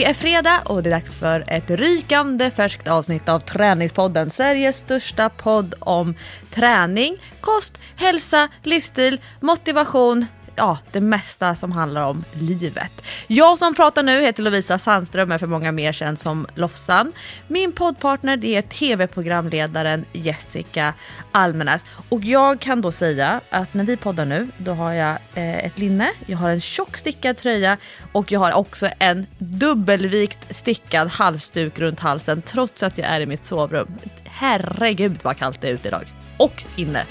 Det är fredag och det är dags för ett rykande färskt avsnitt av Träningspodden. Sveriges största podd om träning, kost, hälsa, livsstil, motivation, ja, det mesta som handlar om livet. Jag som pratar nu heter Lovisa Sandström, är för många mer känd som Lofsan. Min poddpartner det är tv-programledaren Jessica Almenäs. Och jag kan då säga att när vi poddar nu, då har jag eh, ett linne, jag har en tjock stickad tröja och jag har också en dubbelvikt stickad halsduk runt halsen trots att jag är i mitt sovrum. Herregud vad kallt det är ute idag. Och inne.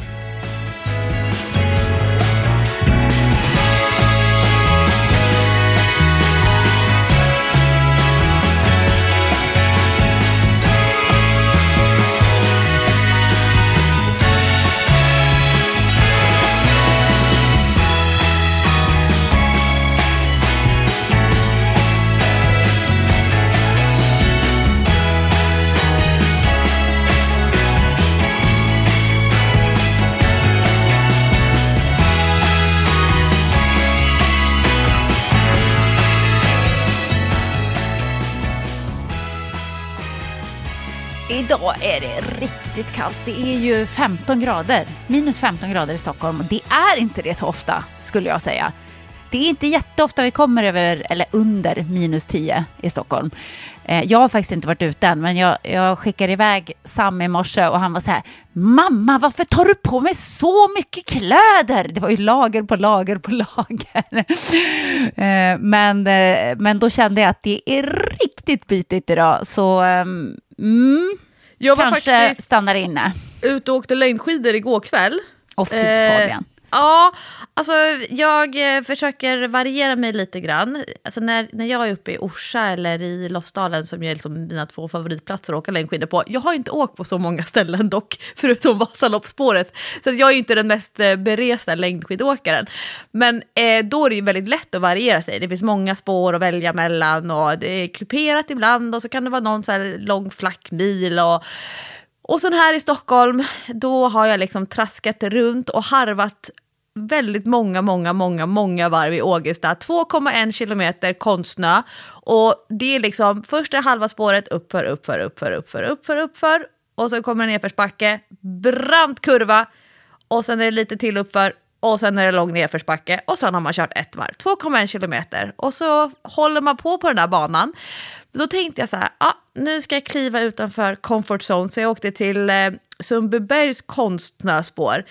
Idag är det riktigt kallt. Det är ju 15 grader, minus 15 grader i Stockholm. Det är inte det så ofta, skulle jag säga. Det är inte jätteofta vi kommer över, eller under minus 10 i Stockholm. Eh, jag har faktiskt inte varit ute än, men jag, jag skickade iväg Sam i morse och han var så här, mamma varför tar du på mig så mycket kläder? Det var ju lager på lager på lager. Eh, men, eh, men då kände jag att det är riktigt bitigt idag, så ehm, mm, jag var kanske faktiskt stannar inne. ute och åkte längdskidor igår kväll. Och fy Eh, Fabian. Ja, alltså jag eh, försöker variera mig lite grann. Alltså när, när jag är uppe i Orsa eller i Lofsdalen som är liksom mina två favoritplatser att åka längdskidor på. Jag har inte åkt på så många ställen dock, förutom Vasaloppsspåret. Så jag är inte den mest eh, beresta längdskidåkaren. Men eh, då är det ju väldigt lätt att variera sig. Det finns många spår att välja mellan och det är kuperat ibland och så kan det vara någon så här lång flackmil och och sen här i Stockholm, då har jag liksom traskat runt och harvat väldigt många, många, många, många varv i Ågesta. 2,1 kilometer konstsnö. Och det är liksom första halva spåret uppför, uppför, uppför, uppför, uppför, uppför. Och så kommer det nedförsbacke, brant kurva. Och sen är det lite till uppför. Och sen är det lång nedförsbacke. Och sen har man kört ett varv, 2,1 kilometer. Och så håller man på på den där banan. Då tänkte jag så här, ah, nu ska jag kliva utanför comfort zone. Så jag åkte till eh, Sundbybergs konstsnöspår.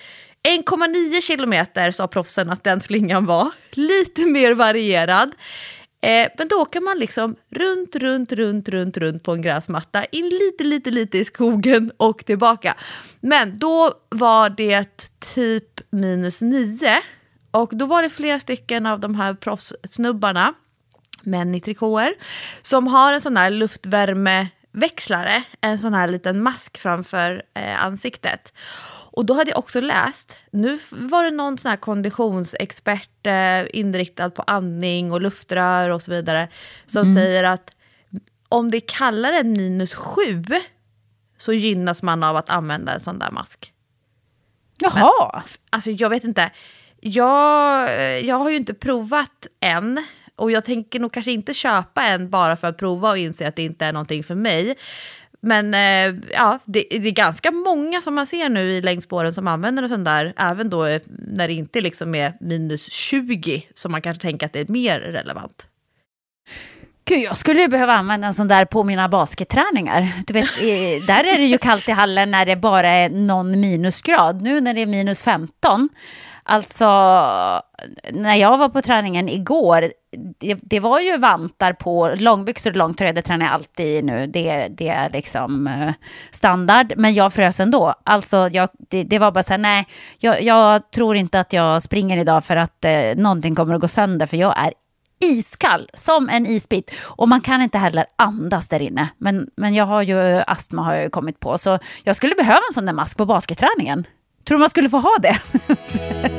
1,9 kilometer sa proffsen att den slingan var. Lite mer varierad. Eh, men då kan man liksom runt, runt, runt, runt, runt på en gräsmatta, in lite, lite, lite i skogen och tillbaka. Men då var det typ minus nio och då var det flera stycken av de här proffssnubbarna, män i trikåer, som har en sån här luftvärmeväxlare, en sån här liten mask framför eh, ansiktet. Och då hade jag också läst, nu var det någon sån här konditionsexpert eh, inriktad på andning och luftrör och så vidare, som säger att om det är kallare än minus sju så gynnas man av att använda en sån där mask. Jaha. Alltså jag vet inte, jag, jag har ju inte provat än. Och jag tänker nog kanske inte köpa en bara för att prova och inse att det inte är någonting för mig. Men eh, ja, det, det är ganska många som man ser nu i längdspåren som använder en sån där, även då eh, när det inte liksom är minus 20, som man kanske tänker att det är mer relevant. Gud, jag skulle ju behöva använda en sån där på mina basketträningar. Du vet, där är det ju kallt i hallen när det bara är någon minusgrad. Nu när det är minus 15, alltså när jag var på träningen igår, det, det var ju vantar på långbyxor och långtröja, det tränar jag alltid i nu. Det, det är liksom eh, standard, men jag frös ändå. Alltså, jag, det, det var bara så här, nej, jag, jag tror inte att jag springer idag för att eh, någonting kommer att gå sönder, för jag är iskall som en isbit. Och man kan inte heller andas där inne. Men, men jag har ju eh, astma har jag ju kommit på. Så jag skulle behöva en sån där mask på basketträningen. Tror du man skulle få ha det?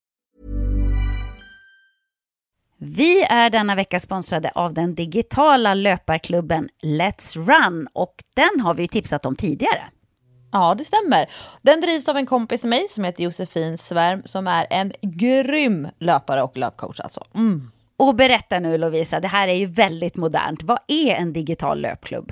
Vi är denna vecka sponsrade av den digitala löparklubben Let's Run och den har vi tipsat om tidigare. Ja, det stämmer. Den drivs av en kompis till mig som heter Josefin Svärm som är en grym löpare och löpcoach alltså. Mm. Och berätta nu Lovisa, det här är ju väldigt modernt. Vad är en digital löpklubb?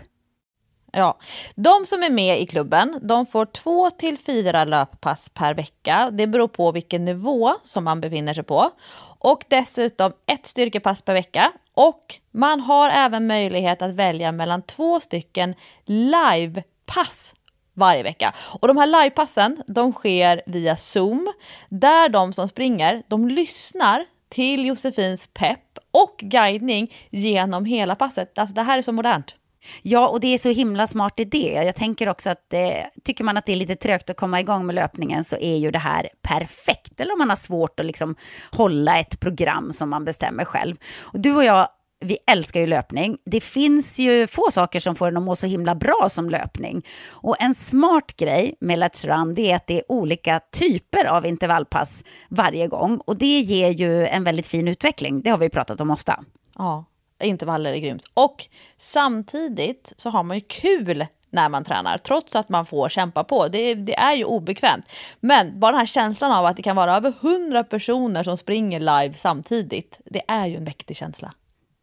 Ja, de som är med i klubben de får två till fyra löppass per vecka. Det beror på vilken nivå som man befinner sig på. Och dessutom ett styrkepass per vecka. Och man har även möjlighet att välja mellan två stycken livepass varje vecka. Och de här livepassen de sker via Zoom där de som springer de lyssnar till Josefins pepp och guidning genom hela passet. Alltså det här är så modernt. Ja, och det är så himla smart idé. Jag tänker också att eh, tycker man att det är lite trögt att komma igång med löpningen så är ju det här perfekt. Eller om man har svårt att liksom hålla ett program som man bestämmer själv. Och du och jag, vi älskar ju löpning. Det finns ju få saker som får en att må så himla bra som löpning. Och en smart grej med Let's Run det är att det är olika typer av intervallpass varje gång. Och det ger ju en väldigt fin utveckling. Det har vi pratat om ofta. Ja, intervaller är grymt. Och samtidigt så har man ju kul när man tränar, trots att man får kämpa på. Det, det, är ju obekvämt. Men bara den här känslan av att det kan vara över hundra personer som springer live samtidigt, det är ju en mäktig känsla.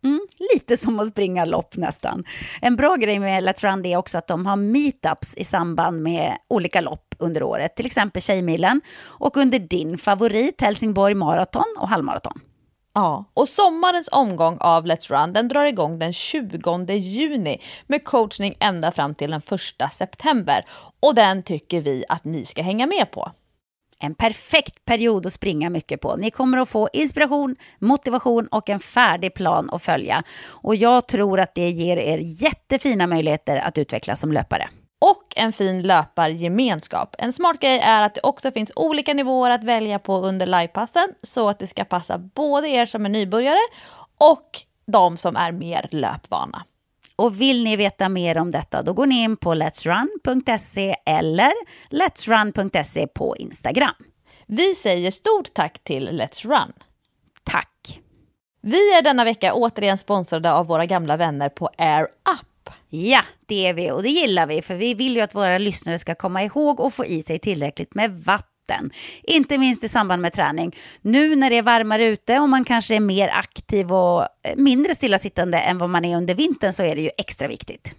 Mm, lite som att springa lopp nästan. En bra grej med Let's Run är också att de har meetups i samband med olika lopp under året, till exempel Tjejmilen och under din favorit Helsingborg Marathon och halvmaraton. Ja, och sommarens omgång av Let's Run den drar igång den 20 juni med coachning ända fram till den 1 september. Och den tycker vi att ni ska hänga med på. En perfekt period att springa mycket på. Ni kommer att få inspiration, motivation och en färdig plan att följa. Och jag tror att det ger er jättefina möjligheter att utvecklas som löpare och en fin löpargemenskap. En smart grej är att det också finns olika nivåer att välja på under livepassen så att det ska passa både er som är nybörjare och de som är mer löpvana. Och vill ni veta mer om detta då går ni in på letsrun.se eller letsrun.se på Instagram. Vi säger stort tack till Let's Run. Tack. Vi är denna vecka återigen sponsrade av våra gamla vänner på Air Up. Ja, det är vi och det gillar vi för vi vill ju att våra lyssnare ska komma ihåg och få i sig tillräckligt med vatten. Inte minst i samband med träning. Nu när det är varmare ute och man kanske är mer aktiv och mindre stillasittande än vad man är under vintern så är det ju extra viktigt.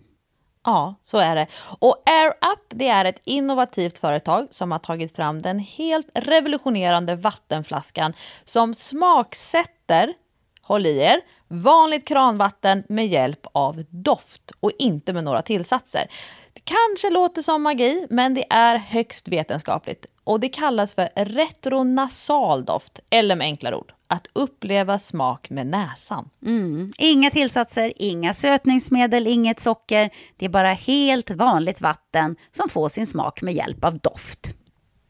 Ja, så är det. Och AirUp det är ett innovativt företag som har tagit fram den helt revolutionerande vattenflaskan som smaksätter håll i er, vanligt kranvatten med hjälp av doft och inte med några tillsatser. Det kanske låter som magi, men det är högst vetenskapligt och det kallas för retronasal doft, eller med enklare ord, att uppleva smak med näsan. Mm. Inga tillsatser, inga sötningsmedel, inget socker. Det är bara helt vanligt vatten som får sin smak med hjälp av doft.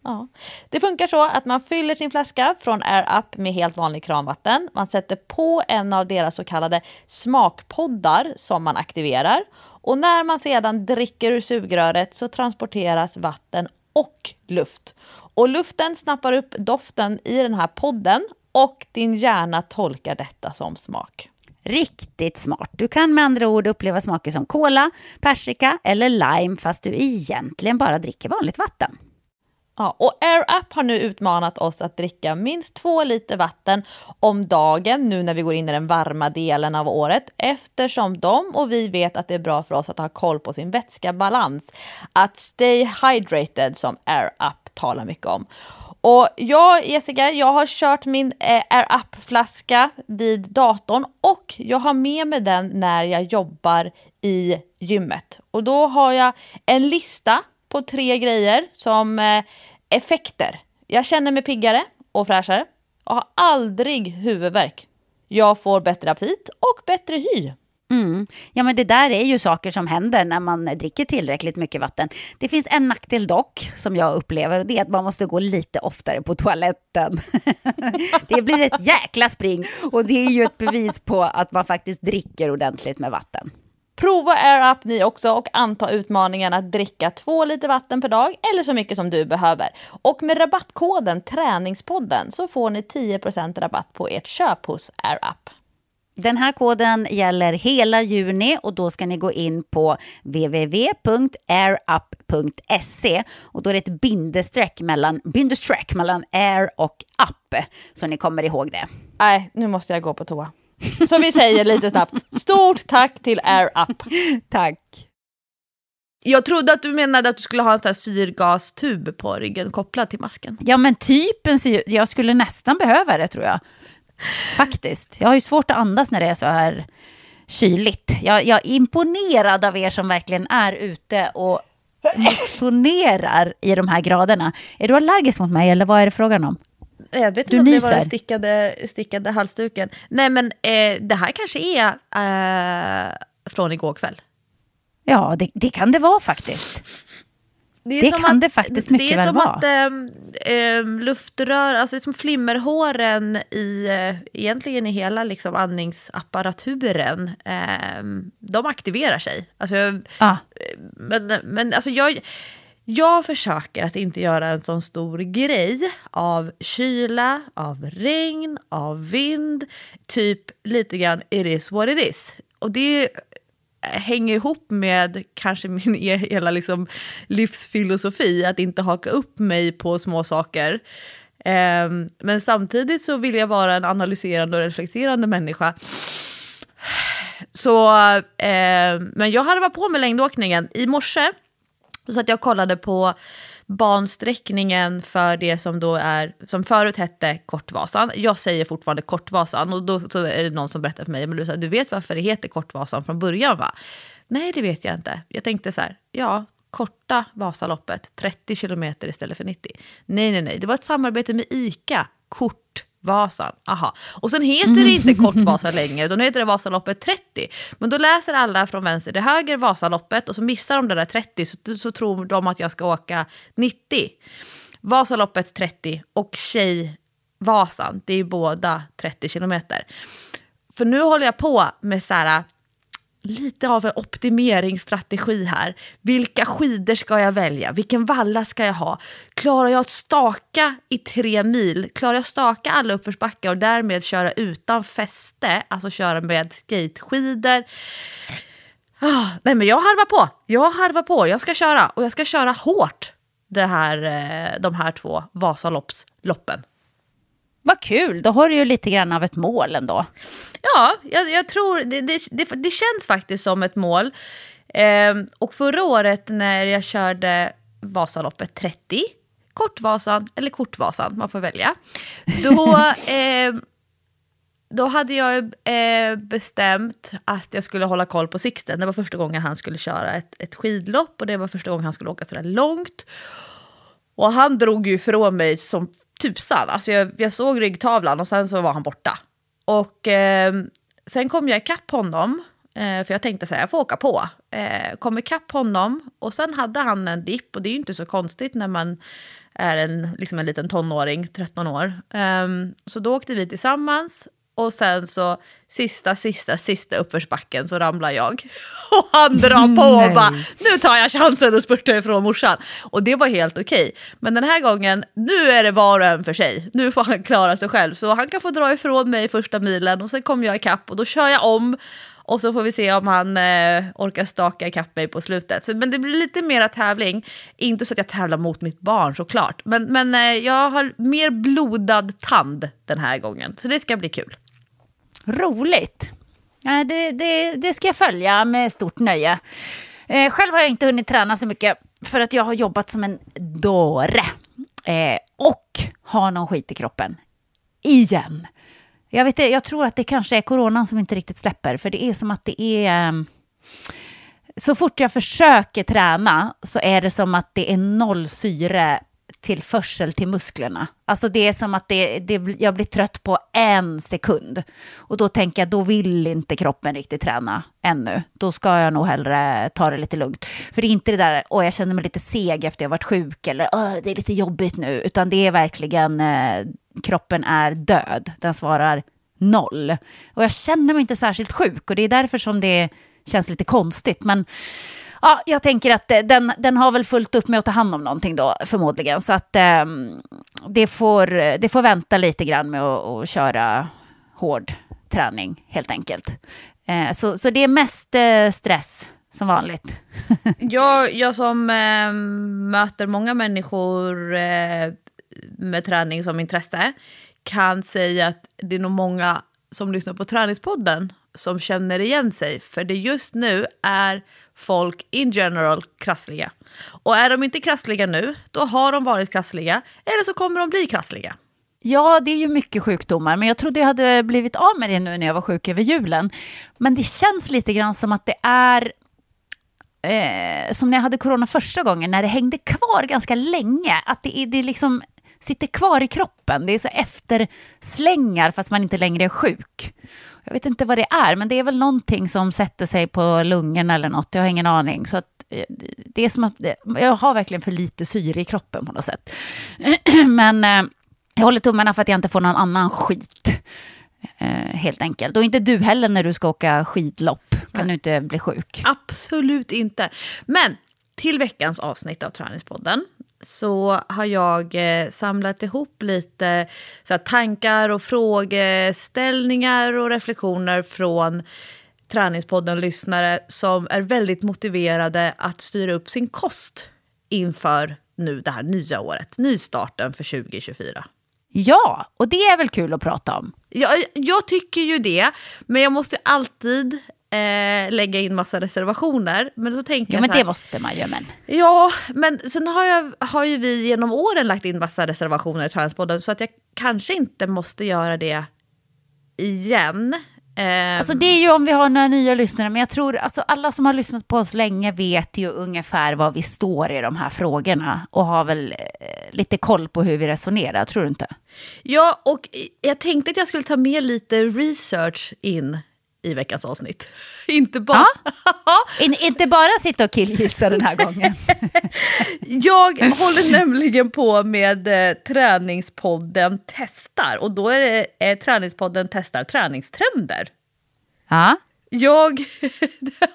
Ja. Det funkar så att man fyller sin flaska från Air Up med helt vanlig kranvatten. Man sätter på en av deras så kallade smakpoddar som man aktiverar. Och när man sedan dricker ur sugröret så transporteras vatten och luft. Och luften snappar upp doften i den här podden och din hjärna tolkar detta som smak. Riktigt smart. Du kan med andra ord uppleva smaker som kola, persika eller lime fast du egentligen bara dricker vanligt vatten. Ja, och AirUp har nu utmanat oss att dricka minst två liter vatten om dagen nu när vi går in i den varma delen av året eftersom de och vi vet att det är bra för oss att ha koll på sin vätskabalans. Att stay hydrated som AirUp talar mycket om. Och jag, Jessica, jag har kört min eh, AirUp-flaska vid datorn och jag har med mig den när jag jobbar i gymmet. Och då har jag en lista på tre grejer som eh, effekter. Jag känner mig piggare och fräschare och har aldrig huvudvärk. Jag får bättre aptit och bättre hy. Mm. Ja, men det där är ju saker som händer när man dricker tillräckligt mycket vatten. Det finns en nackdel dock, som jag upplever, och det är att man måste gå lite oftare på toaletten. det blir ett jäkla spring, och det är ju ett bevis på att man faktiskt dricker ordentligt med vatten. Prova AirUp ni också och anta utmaningen att dricka två liter vatten per dag eller så mycket som du behöver. Och med rabattkoden Träningspodden så får ni 10% rabatt på ert köp hos AirUp. Den här koden gäller hela juni och då ska ni gå in på www.airup.se och då är det ett bindestreck mellan, bindestreck mellan air och up så ni kommer ihåg det. Nej, nu måste jag gå på toa. Så vi säger lite snabbt, stort tack till AirUp. Tack. Jag trodde att du menade att du skulle ha en sån här syrgastub på ryggen kopplad till masken. Ja, men typ en syr... Jag skulle nästan behöva det tror jag. Faktiskt. Jag har ju svårt att andas när det är så här kyligt. Jag, jag är imponerad av er som verkligen är ute och motionerar i de här graderna. Är du allergisk mot mig eller vad är det frågan om? Jag vet Du inte om det var nyser. den stickade, stickade halsduken. Nej men eh, det här kanske är eh, från igår kväll. Ja, det, det kan det vara faktiskt. Det som kan det faktiskt mycket Det är väl som vara. att ehm, luftrör, alltså det är som flimmerhåren i, eh, egentligen i hela liksom andningsapparaturen, de aktiverar sig. Alltså, Ja. men, men alltså jag, jag försöker att inte göra en sån stor grej av kyla, av regn, av vind, typ lite grann it is what it is. Och det hänger ihop med kanske min e-, hela liksom livsfilosofi, att inte haka upp mig på små saker. Ehm, men samtidigt så vill jag vara en analyserande och reflekterande människa. Så, eh, men jag hade varit på med längdåkningen. I morse så satt jag kollade på bansträckningen för det som då är, som förut hette Kortvasan. Jag säger fortfarande Kortvasan och då så är det någon som berättar för mig, men du, sa, du vet varför det heter Kortvasan från början va? Nej, det vet jag inte. Jag tänkte så här, ja, korta Vasaloppet, 30 kilometer istället för 90. Nej, nej, nej, det var ett samarbete med ICA, kort. Kortvasan. Aha. Och sen heter det inte Kortvasan längre, utan nu heter det Vasaloppet 30. Men då läser alla från vänster till höger Vasaloppet och så missar de det där 30, så, så tror de att jag ska åka 90. Vasaloppet 30 och Tjejvasan, det är båda 30 kilometer. För nu håller jag på med så här, lite av en optimeringsstrategi här. Vilka skidor ska jag välja? Vilken valla ska jag ha? Klarar jag att staka i tre mil? Klarar jag att staka alla uppförsbackar och därmed köra utan fäste? Alltså köra med skateskidor? Oh, ah, nej men jag harvar på. Jag harvar på. Jag ska köra och jag ska köra hårt det här, eh, de här två Vasaloppsloppen. Vad kul, då har du ju lite grann av ett mål ändå. Ja, jag, jag tror det, det, det, det känns faktiskt som ett mål. Ehm, och förra året när jag körde Vasaloppet 30, Kortvasan eller Kortvasan, man får välja. Då, ehm, då hade jag eh, bestämt att jag skulle hålla koll på Sixten. Det var första gången han skulle köra ett, ett skidlopp och det var första gången han skulle åka sådär långt. Och han drog ju ifrån mig som tusan. Alltså jag, jag såg ryggtavlan och sen så var han borta. Och eh, sen kom jag ikapp honom, eh, för jag tänkte så här, jag får åka på. Eh, kom ikapp honom och sen hade han en dipp och det är ju inte så konstigt när man är en, liksom en liten tonåring, 13 år. Um, så då åkte vi tillsammans och sen så sista, sista, sista uppförsbacken så ramlar jag. Och han drar på och bara, nu tar jag chansen och spurtar ifrån morsan. Och det var helt okej. Men den här gången, nu är det var och en för sig. Nu får han klara sig själv. Så han kan få dra ifrån mig första milen och sen kommer jag ikapp och då kör jag om. Och så får vi se om han eh, orkar staka ikapp mig på slutet. Så, men det blir lite mera tävling. Inte så att jag tävlar mot mitt barn såklart. Men, men eh, jag har mer blodad tand den här gången. Så det ska bli kul. Roligt. Ja, det, det, det ska jag följa med stort nöje. Eh, själv har jag inte hunnit träna så mycket för att jag har jobbat som en dåre. Eh, och har någon skit i kroppen. Igen. Jag, vet, jag tror att det kanske är coronan som inte riktigt släpper. För det är som att det är... Eh, så fort jag försöker träna så är det som att det är noll syre tillförsel till musklerna. Alltså det är som att det, det, jag blir trött på en sekund. Och då tänker jag, då vill inte kroppen riktigt träna ännu. Då ska jag nog hellre ta det lite lugnt. För det är inte det där, åh jag känner mig lite seg efter jag varit sjuk eller det är lite jobbigt nu. Utan det är verkligen, eh, kroppen är död. Den svarar noll. Och jag känner mig inte särskilt sjuk och det är därför som det känns lite konstigt. Men ja, jag tänker att eh, den, den har väl fullt upp med att ta hand om någonting då förmodligen. Så att eh, det, får, eh, det får vänta lite grann med att, att köra hård träning helt enkelt. Eh, så, så det är mest eh, stress som vanligt. jag, jag som eh, möter många människor eh, med träning som intresse kan säga att det är nog många som lyssnar på Träningspodden som känner igen sig. För det just nu är folk in general krassliga. Och är de inte krassliga nu, då har de varit krassliga. Eller så kommer de bli krassliga. Ja, det är ju mycket sjukdomar, men jag trodde jag hade blivit av med det nu när jag var sjuk över julen. Men det känns lite grann som att det är eh, som när jag hade corona första gången, när det hängde kvar ganska länge. Att det, det liksom sitter kvar i kroppen. Det är så efterslängar fast man inte längre är sjuk. Jag vet inte vad det är, men det är väl någonting som sätter sig på lungorna eller något. Jag har ingen aning. Så att eh, det är som att jag har verkligen för lite syre i kroppen på något sätt. Men eh, jag håller tummarna för att jag inte får någon annan skit. Eh, helt enkelt. Och inte du heller när du ska åka skidlopp. Kan du inte bli sjuk. Absolut inte. Men till veckans avsnitt av Träningspodden så har jag eh, samlat ihop lite så här, tankar och frågeställningar och reflektioner från Träningspodden-lyssnare som är väldigt motiverade att styra upp sin kost inför nu det här nya året, nystarten för 2024. Ja, och det är väl kul att prata om? Ja, jag tycker ju det, men jag måste alltid eh, lägga in massa reservationer. Men så tänker ja, jag men här, det måste man ju. Men. Ja, men sen har, jag, har ju vi genom åren lagt in massa reservationer i Transpodden så att jag kanske inte måste göra det igen. Eh, alltså det är ju om vi har några nya lyssnare, men jag tror alltså alla som har lyssnat på oss länge vet ju ungefär var vi står i de här frågorna och har väl eh, lite koll på hur vi resonerar, tror du inte? Ja, och jag tänkte att jag skulle ta med lite research in i veckans avsnitt. Inte bara... Ja. In, inte bara sitta och killgissa den här gången. jag håller nämligen på med eh, Träningspodden testar och då är det eh, Träningspodden testar träningstrender. Ja. Jag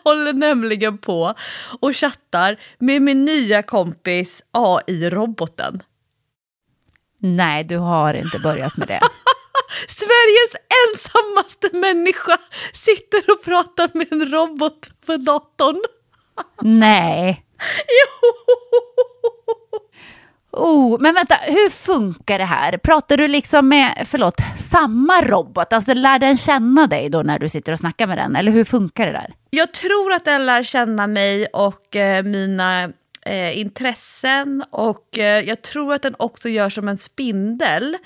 håller nämligen på och chattar med min nya kompis AI-roboten. Nej, du har inte börjat med det. Sveriges ensammaste människa sitter och pratar med en robot på datorn. Nej. Jo! Oh, men vänta, hur funkar det här? Pratar du liksom med, förlåt, samma robot? Alltså lär den känna dig då när du sitter och snackar med den? Eller hur funkar det där? Jag tror att den lär känna mig och eh, mina eh, intressen. Och eh, jag tror att den också gör som en spindel.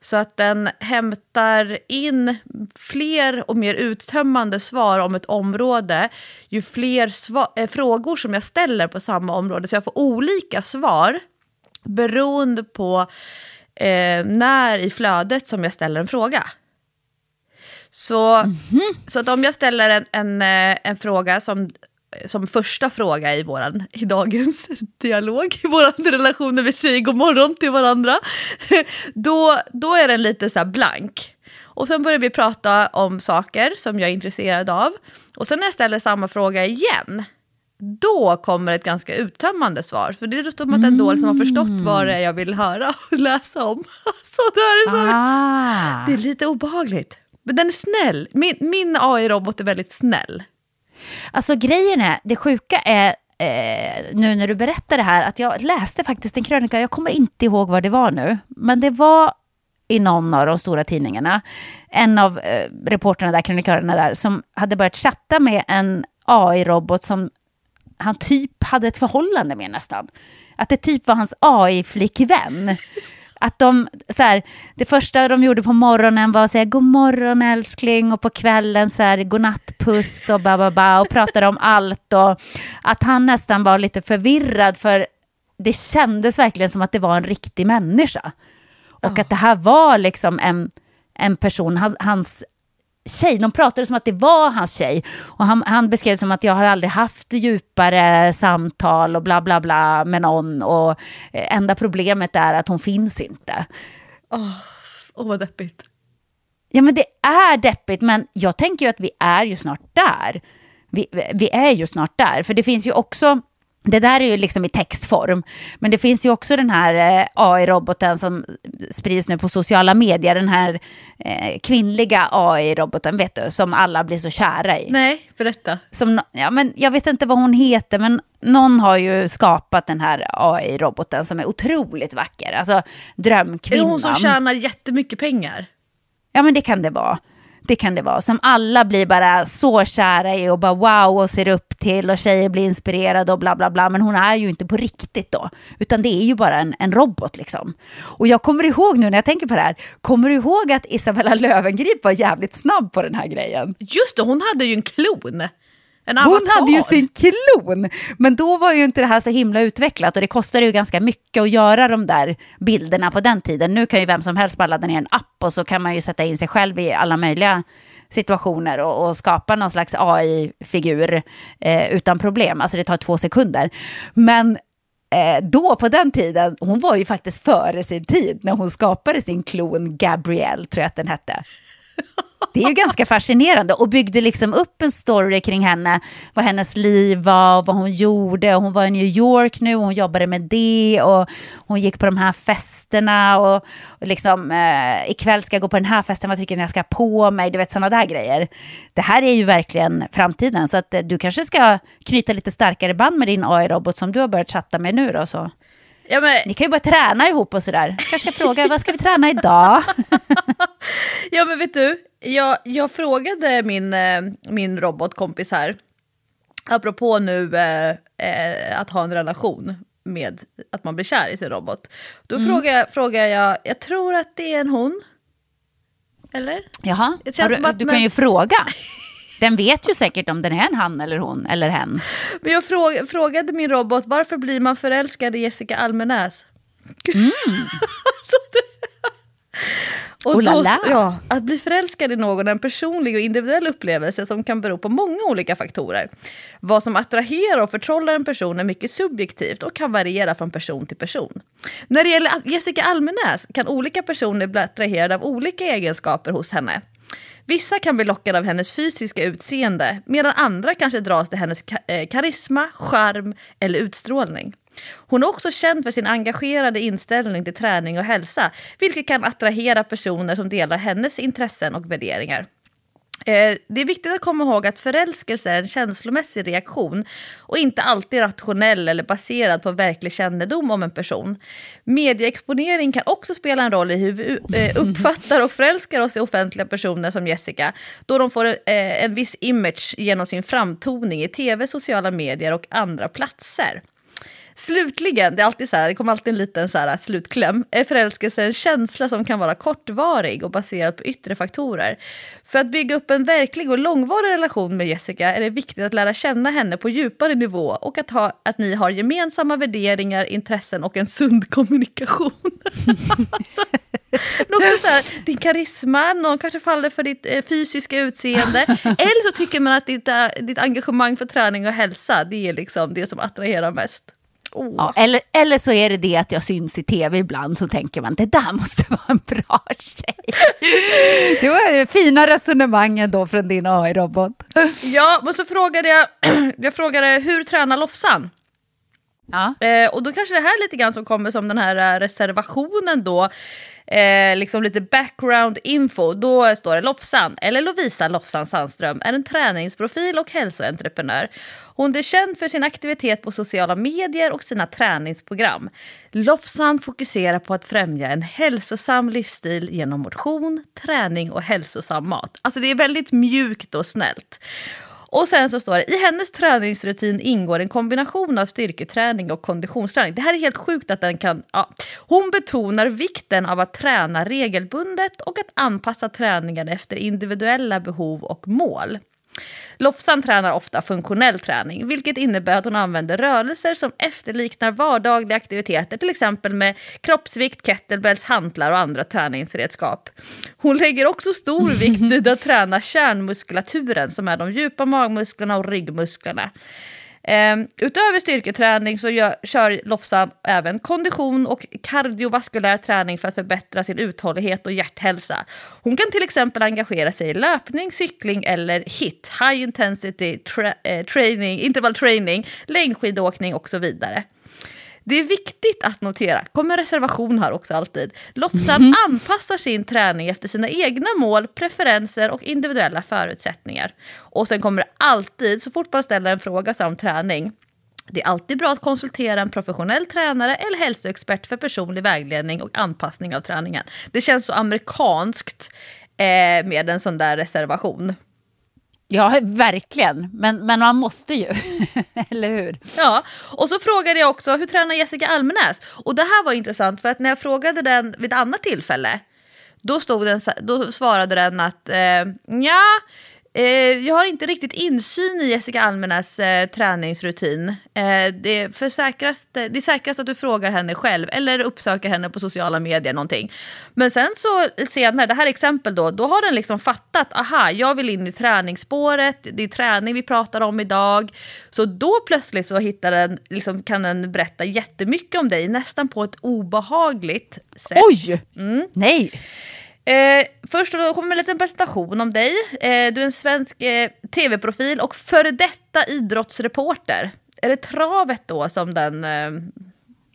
Så att den hämtar in fler och mer uttömmande svar om ett område ju fler äh, frågor som jag ställer på samma område. Så jag får olika svar beroende på eh, när i flödet som jag ställer en fråga. Så, mm -hmm. så att om jag ställer en, en, eh, en fråga som som första fråga i, våran, i dagens dialog, i vår relation när vi säger god morgon till varandra, då, då är den lite så blank. Och sen börjar vi prata om saker som jag är intresserad av. Och sen när jag ställer samma fråga igen, då kommer ett ganska uttömmande svar. För det är som att den då liksom har förstått vad det är jag vill höra och läsa om. Så det, är så, ah. det är lite obehagligt. Men den är snäll. Min, min AI-robot är väldigt snäll. Alltså grejen är, det sjuka är eh, nu när du berättar det här, att jag läste faktiskt en krönika, jag kommer inte ihåg vad det var nu, men det var i någon av de stora tidningarna, en av eh, reporterna där, krönikörerna där, som hade börjat chatta med en AI-robot som han typ hade ett förhållande med nästan. Att det typ var hans AI-flickvän. Att de, så här, det första de gjorde på morgonen var att säga god morgon älskling och på kvällen så här godnattpuss och ba, ba, ba och pratade om allt och att han nästan var lite förvirrad för det kändes verkligen som att det var en riktig människa. Och oh. att det här var liksom en, en person, hans, hans tjej. De pratade som att det var hans tjej. Och han, han beskrev det som att jag har aldrig haft djupare samtal och bla bla bla med någon. Och eh, enda problemet är att hon finns inte. Åh, oh, oh, vad deppigt. Ja men det är deppigt, men jag tänker ju att vi är ju snart där. Vi, vi är ju snart där, för det finns ju också det där är ju liksom i textform. Men det finns ju också den här eh, AI-roboten som sprids nu på sociala medier. Den här eh, kvinnliga AI-roboten, vet du, som alla blir så kära i. Nej, berätta. Som, ja, men jag vet inte vad hon heter, men någon har ju skapat den här AI-roboten som är otroligt vacker. Alltså drömkvinnan. Är det hon som tjänar jättemycket pengar? Ja, men det kan det vara. Det kan det vara. Som alla blir bara så kära i och bara wow och ser upp till och tjejer blir inspirerade och bla bla bla. Men hon är ju inte på riktigt då. Utan det är ju bara en, en robot liksom. Och jag kommer ihåg nu när jag tänker på det här. Kommer du ihåg att Isabella Lövengrip var jävligt snabb på den här grejen? Just det, hon hade ju en klon. Hon hade ju sin klon, men då var ju inte det här så himla utvecklat och det kostade ju ganska mycket att göra de där bilderna på den tiden. Nu kan ju vem som helst bara ladda ner en app och så kan man ju sätta in sig själv i alla möjliga situationer och, och skapa någon slags AI-figur eh, utan problem. Alltså det tar två sekunder. Men eh, då på den tiden, hon var ju faktiskt före sin tid när hon skapade sin klon Gabrielle, tror jag att den hette. Det är ju ganska fascinerande och byggde liksom upp en story kring henne, vad hennes liv var och vad hon gjorde. Hon var i New York nu och hon jobbade med det och hon gick på de här festerna och, och liksom eh, ikväll ska jag gå på den här festen, vad tycker ni jag ska ha på mig? Du vet sådana där grejer. Det här är ju verkligen framtiden så att eh, du kanske ska knyta lite starkare band med din AI-robot som du har börjat chatta med nu då. Så. Ja, men... Ni kan ju börja träna ihop och sådär. Kanske ska fråga, vad ska vi träna idag? ja men vet du, jag, jag frågade min, eh, min robotkompis här, apropå nu eh, eh, att ha en relation med att man blir kär i sin robot. Då mm. frågar, frågar jag, jag tror att det är en hon. Eller? Jaha, du, du kan men... ju fråga. Den vet ju säkert om den är en han eller hon eller hen. Men jag fråg, frågade min robot varför blir man förälskad i Jessica Almenäs? Mm. Och då, ja, att bli förälskad i någon är en personlig och individuell upplevelse som kan bero på många olika faktorer. Vad som attraherar och förtrollar en person är mycket subjektivt och kan variera från person till person. När det gäller Jessica Almenäs kan olika personer bli attraherade av olika egenskaper hos henne. Vissa kan bli lockade av hennes fysiska utseende medan andra kanske dras till hennes eh, karisma, charm eller utstrålning. Hon är också känd för sin engagerade inställning till träning och hälsa, vilket kan attrahera personer som delar hennes intressen och värderingar. Eh, det är viktigt att komma ihåg att förälskelse är en känslomässig reaktion och inte alltid rationell eller baserad på verklig kännedom om en person. Medieexponering kan också spela en roll i hur vi eh, uppfattar och förälskar oss i offentliga personer som Jessica, då de får eh, en viss image genom sin framtoning i tv, sociala medier och andra platser. Slutligen, det, är alltid så här, det kommer alltid en liten så här, slutkläm, är förälskelse en känsla som kan vara kortvarig och baserad på yttre faktorer. För att bygga upp en verklig och långvarig relation med Jessica är det viktigt att lära känna henne på djupare nivå och att, ha, att ni har gemensamma värderingar, intressen och en sund kommunikation. alltså, så här, din karisma, någon kanske faller för ditt eh, fysiska utseende. Eller så tycker man att ditt, eh, ditt engagemang för träning och hälsa, det är liksom det som attraherar mest. Oh. Ja, eller, eller så är det det att jag syns i tv ibland så tänker man det där måste vara en bra tjej. Det var fina resonemang ändå från din AI-robot. Ja, men så frågade jag, jag frågade hur tränar Lofsan? Ja. Eh, och då kanske det här lite grann som kommer som den här eh, reservationen då, eh, liksom lite background info. Då står det Lofsan, eller Lovisa Lofsan Sandström, är en träningsprofil och hälsoentreprenör. Hon är känd för sin aktivitet på sociala medier och sina träningsprogram. Lofsan fokuserar på att främja en hälsosam livsstil genom motion, träning och hälsosam mat. Alltså det är väldigt mjukt och snällt. Och sen så står det, i hennes träningsrutin ingår en kombination av styrketräning och konditionsträning. Det här är helt sjukt att den kan... Ja. Hon betonar vikten av att träna regelbundet och att anpassa träningen efter individuella behov och mål. Lofsan tränar ofta funktionell träning, vilket innebär att hon använder rörelser som efterliknar vardagliga aktiviteter, till exempel med kroppsvikt, kettlebells, hantlar och andra träningsredskap. Hon lägger också stor vikt vid att träna kärnmuskulaturen, som är de djupa magmusklerna och ryggmusklerna. Um, utöver styrketräning så gör, kör Lofsan även kondition och kardiovaskulär träning för att förbättra sin uthållighet och hjärthälsa. Hon kan till exempel engagera sig i löpning, cykling eller HIT, High Intensity tra eh, Training, interval training, längdskidåkning och så vidare. Det är viktigt att notera, kommer reservation här också alltid, Lofsan mm anpassar sin träning efter sina egna mål, preferenser och individuella förutsättningar. Och sen kommer det alltid, så fort man ställer en fråga om träning, det är alltid bra att konsultera en professionell tränare eller hälsoexpert för personlig vägledning och anpassning av träningen. Det känns så amerikanskt eh, med en sån där reservation. Ja, verkligen. Men, men man måste ju, eller hur? Ja, och så frågade jag också, hur tränar Jessica Almenäs? Och det här var intressant, för att när jag frågade den vid ett annat tillfälle, då, stod den, då svarade den att, eh, ja, jag har inte riktigt insyn i Jessica Almenas eh, träningsrutin. Eh, det, är för säkrast, det är säkrast att du frågar henne själv eller uppsöker henne på sociala medier någonting. Men sen så senare, det här exempel då, då har den liksom fattat, aha, jag vill in i träningsspåret, det är träning vi pratar om idag. Så då plötsligt så hittar den, liksom, kan den berätta jättemycket om dig, nästan på ett obehagligt sätt. Oj! Mm. Nej! Eh, först då kommer en liten presentation om dig. Eh, du är en svensk eh, tv-profil och före detta idrottsreporter. Är det travet då som den eh,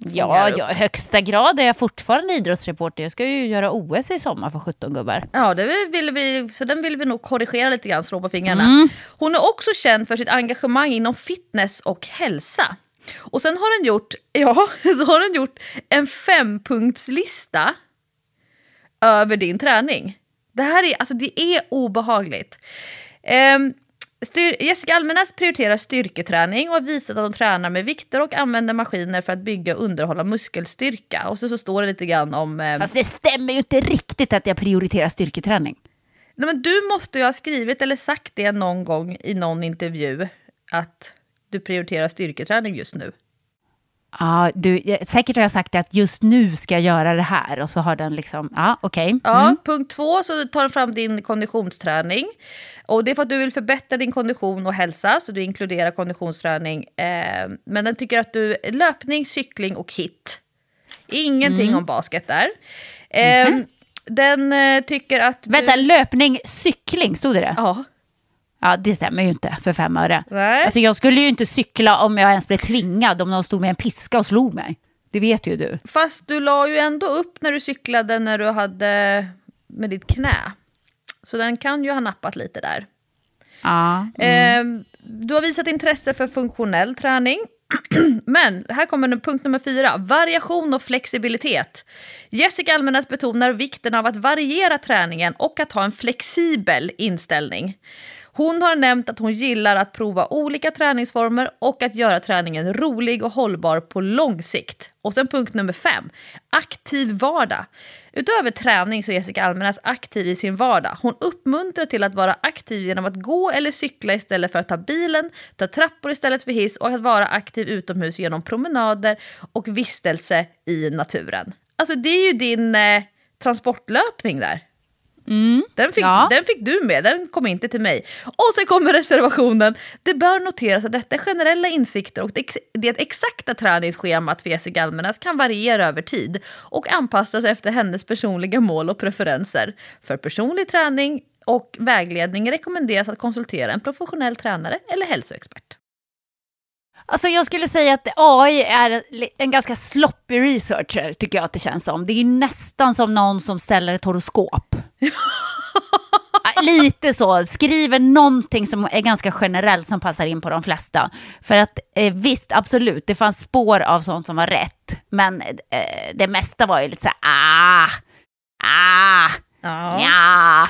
Ja, ja, högsta grad är jag fortfarande idrottsreporter. Jag ska ju göra OS i sommar för 17 gubbar. Ja, det vill vi, så den vill vi nog korrigera lite grann, slå på fingrarna. Mm. Hon är också känd för sitt engagemang inom fitness och hälsa. Och sen har den gjort, ja, så har den gjort en fempunktslista över din träning. Det här är, alltså det är obehagligt. Um, styr, Jessica Almenäs prioriterar styrketräning och har visat att hon tränar med vikter och använder maskiner för att bygga och underhålla muskelstyrka. Och så, så står det lite grann om... Um, Fast det stämmer ju inte riktigt att jag prioriterar styrketräning. Nej, men du måste ju ha skrivit eller sagt det någon gång i någon intervju att du prioriterar styrketräning just nu. Ja, du, säkert har jag sagt att just nu ska jag göra det här och så har den liksom, ja okej. Okay. Ja, mm. punkt två så tar du fram din konditionsträning. Och det är för att du vill förbättra din kondition och hälsa, så du inkluderar konditionsträning. Eh, men den tycker att du, löpning, cykling och hit. Ingenting mm. om basket där. Eh, mm. Den eh, tycker att... Du... Vänta, löpning, cykling, stod det det? Ja. Ja, det stämmer ju inte för fem öre. Nej. Alltså, jag skulle ju inte cykla om jag ens blev tvingad, om någon stod med en piska och slog mig. Det vet ju du. Fast du la ju ändå upp när du cyklade när du hade med ditt knä. Så den kan ju ha nappat lite där. Ja. Mm. Eh, du har visat intresse för funktionell träning. Men här kommer punkt nummer fyra, variation och flexibilitet. Jessica Almenäs betonar vikten av att variera träningen och att ha en flexibel inställning. Hon har nämnt att hon gillar att prova olika träningsformer och att göra träningen rolig och hållbar på lång sikt. Och sen punkt nummer fem, aktiv vardag. Utöver träning så är Jessica Almenäs aktiv i sin vardag. Hon uppmuntrar till att vara aktiv genom att gå eller cykla istället för att ta bilen, ta trappor istället för hiss och att vara aktiv utomhus genom promenader och vistelse i naturen. Alltså det är ju din eh, transportlöpning där. Mm, den, fick, ja. den fick du med, den kom inte till mig. Och så kommer reservationen. Det bör noteras att detta är generella insikter och det, det exakta träningsschemat för Jessica Almenäs kan variera över tid och anpassas efter hennes personliga mål och preferenser. För personlig träning och vägledning rekommenderas att konsultera en professionell tränare eller hälsoexpert. Alltså jag skulle säga att AI är en ganska sloppy researcher, tycker jag att det känns som. Det är nästan som någon som ställer ett horoskop. Lite så, skriver någonting som är ganska generellt som passar in på de flesta. För att eh, visst, absolut, det fanns spår av sånt som var rätt. Men eh, det mesta var ju lite så här, ah, ah, ja. ja.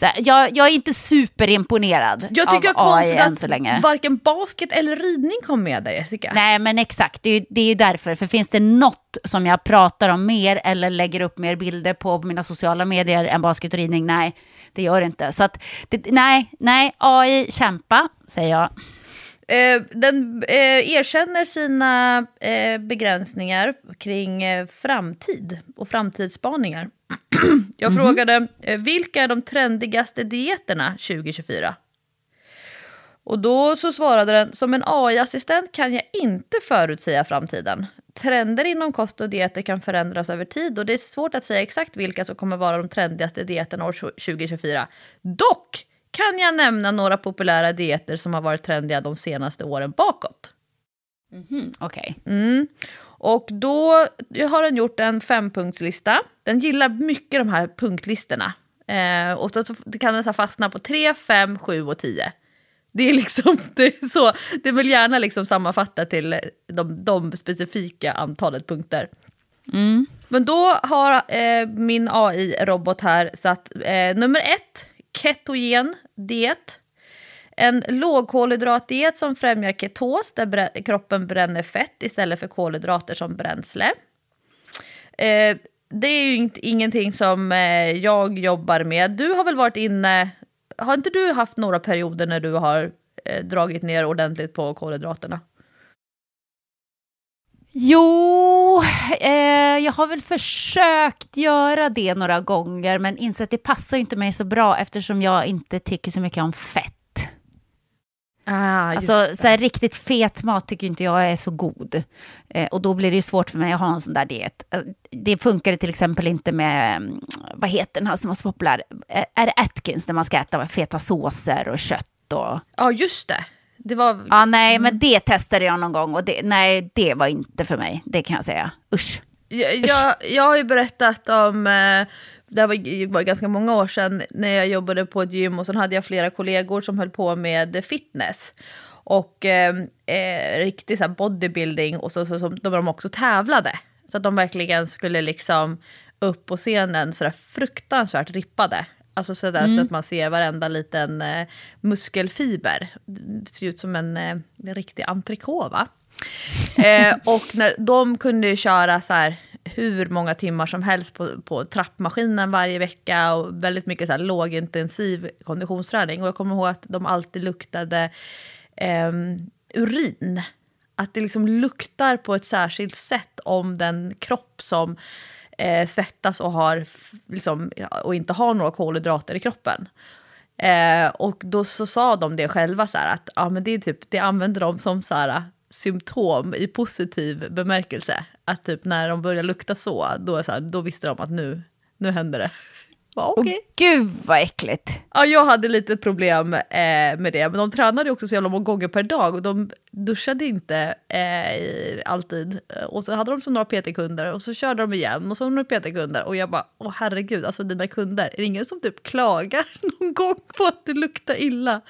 Så jag, jag är inte superimponerad jag tycker av AI än så länge. att varken basket eller ridning kom med där, Jessica. Nej, men exakt. Det är, det är ju därför. För finns det något som jag pratar om mer eller lägger upp mer bilder på, på mina sociala medier än basket och ridning? Nej, det gör det inte. Så att, det, nej, nej, AI, kämpa, säger jag. Eh, den eh, erkänner sina eh, begränsningar kring eh, framtid och framtidsspaningar. Jag mm -hmm. frågade eh, vilka är de trendigaste dieterna 2024? Och då så svarade den, som en AI-assistent kan jag inte förutsäga framtiden. Trender inom kost och dieter kan förändras över tid och det är svårt att säga exakt vilka som kommer vara de trendigaste dieterna år 2024. Dock kan jag nämna några populära dieter som har varit trendiga de senaste åren bakåt. Mm -hmm. Okej. Okay. Mm. Och då har den gjort en fempunktslista. Den gillar mycket de här punktlistorna. Eh, och så, så kan den så fastna på 3, 5, 7 och 10. Det är liksom det är så. Det vill gärna liksom sammanfatta till de, de specifika antalet punkter. Mm. Men då har eh, min AI-robot här satt eh, nummer ett, ketogen diet. En lågkolhydratdiet som främjar ketos, där kroppen bränner fett istället för kolhydrater som bränsle. Eh, det är ju inte, ingenting som eh, jag jobbar med. Du har väl varit inne, har inte du haft några perioder när du har eh, dragit ner ordentligt på kolhydraterna? Jo, eh, jag har väl försökt göra det några gånger men insett att det passar inte mig så bra eftersom jag inte tycker så mycket om fett. Ah, alltså så här, riktigt fet mat tycker inte jag är så god. Eh, och då blir det ju svårt för mig att ha en sån där diet. Eh, det funkar till exempel inte med, mm, vad heter den här som var så populär? Eh, är det Atkins där man ska äta feta såser och kött och... Ja, just det. Det var... Ja, nej, men det testade jag någon gång och det, nej, det var inte för mig. Det kan jag säga. Usch. Jag, jag, jag har ju berättat om, eh, det var, var ganska många år sedan, när jag jobbade på ett gym och så hade jag flera kollegor som höll på med fitness. Och eh, eh, riktig så här bodybuilding och så, så, så de, de också tävlade. Så att de verkligen skulle liksom upp på scenen sådär fruktansvärt rippade. Alltså sådär mm. så att man ser varenda liten eh, muskelfiber. Det ser ut som en, eh, en riktig entrecote va? eh, och när, de kunde köra så här, hur många timmar som helst på, på trappmaskinen varje vecka och väldigt mycket så här lågintensiv konditionsträning. Och jag kommer ihåg att de alltid luktade eh, urin. Att det liksom luktar på ett särskilt sätt om den kropp som eh, svettas och, har, liksom, och inte har några kolhydrater i kroppen. Eh, och då så sa de det själva, så här, att ja, men det, är typ, det använder de som så här, symptom i positiv bemärkelse. Att typ när de börjar lukta så, då, så här, då visste de att nu, nu händer det. Okej. Okay. Gud vad äckligt. Ja, jag hade lite problem eh, med det. Men de tränade också så jävla många gånger per dag och de duschade inte eh, alltid. Och så hade de så några PT-kunder och så körde de igen och så några PT-kunder. Och jag bara, åh herregud, alltså dina kunder, är det ingen som typ klagar någon gång på att du luktar illa?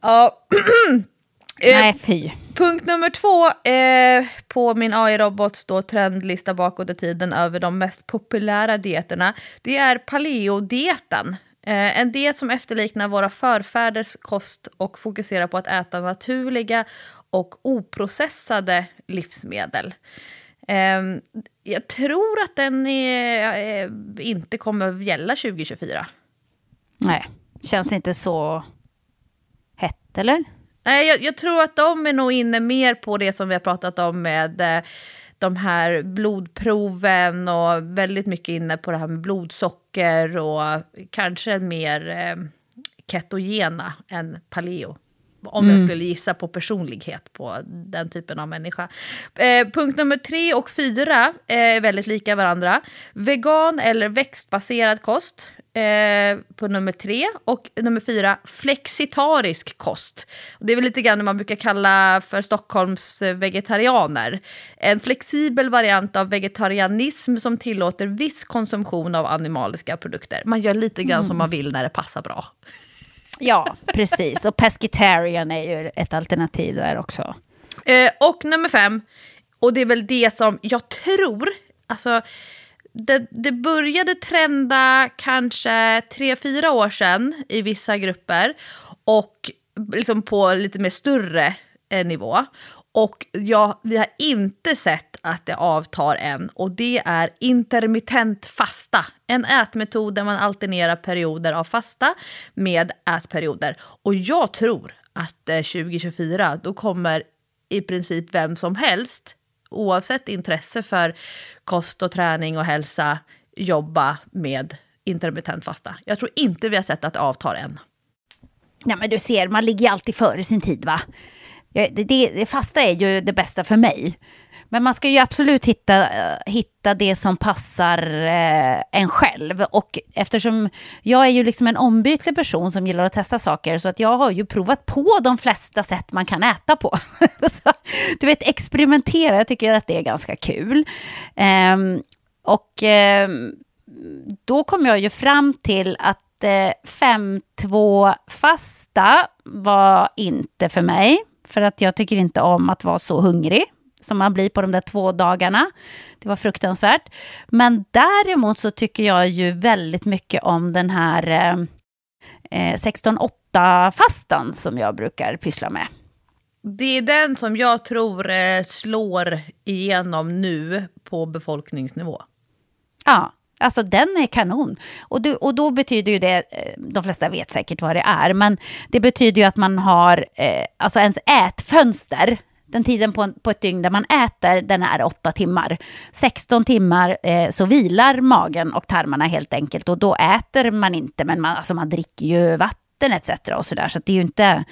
Ja. Eh, Nej, fy. Punkt nummer två eh, på min AI-robot står trendlista bakåt i tiden över de mest populära dieterna. Det är paleo-dieten. Eh, en diet som efterliknar våra förfäders kost och fokuserar på att äta naturliga och oprocessade livsmedel. Eh, jag tror att den är, eh, inte kommer gälla 2024. Nej, känns inte så hett, eller? Nej, jag, jag, tror att de är nog inne mer på det som vi har pratat om med eh, de här blodproven och väldigt mycket inne på det här med blodsocker och kanske mer eh, ketogena än paleo. Om mm. jag skulle gissa på personlighet på den typen av människa. Eh, punkt nummer tre och fyra är väldigt lika varandra. Vegan eller växtbaserad kost. Eh, på nummer tre. Och nummer fyra, flexitarisk kost. Det är väl lite grann det man brukar kalla för Stockholms vegetarianer. En flexibel variant av vegetarianism som tillåter viss konsumtion av animaliska produkter. Man gör lite grann som man vill när det passar bra. Ja, precis. Och pescetarian är ju ett alternativ där också. Eh, och nummer fem, och det är väl det som jag tror, alltså det, det började trenda kanske tre, fyra år sedan i vissa grupper och liksom på lite mer större eh, nivå. Och ja, vi har inte sett att det avtar än och det är intermittent fasta. En ätmetod där man alternerar perioder av fasta med ätperioder. Och jag tror att eh, 2024 då kommer i princip vem som helst oavsett intresse för kost och träning och hälsa jobba med intermittent fasta. Jag tror inte vi har sett att det avtar än. Nej, men du ser, man ligger alltid före sin tid va? Det, det, det fasta är ju det bästa för mig. Men man ska ju absolut hitta, hitta det som passar eh, en själv. Och eftersom jag är ju liksom en ombytlig person som gillar att testa saker, så att jag har ju provat på de flesta sätt man kan äta på. så, du vet, experimentera, jag tycker att det är ganska kul. Eh, och eh, då kom jag ju fram till att eh, 5-2-fasta var inte för mig. För att jag tycker inte om att vara så hungrig som man blir på de där två dagarna. Det var fruktansvärt. Men däremot så tycker jag ju väldigt mycket om den här eh, 16-8-fastan som jag brukar pyssla med. Det är den som jag tror eh, slår igenom nu på befolkningsnivå. Ja, Alltså den är kanon. Och, det, och då betyder ju det, eh, de flesta vet säkert vad det är, men det betyder ju att man har, eh, alltså ens ätfönster, den tiden på, på ett dygn där man äter, den är åtta timmar. 16 timmar eh, så vilar magen och tarmarna helt enkelt och då äter man inte, men man, alltså man dricker ju vatten etc. och sådär. Så, så det är ju inte,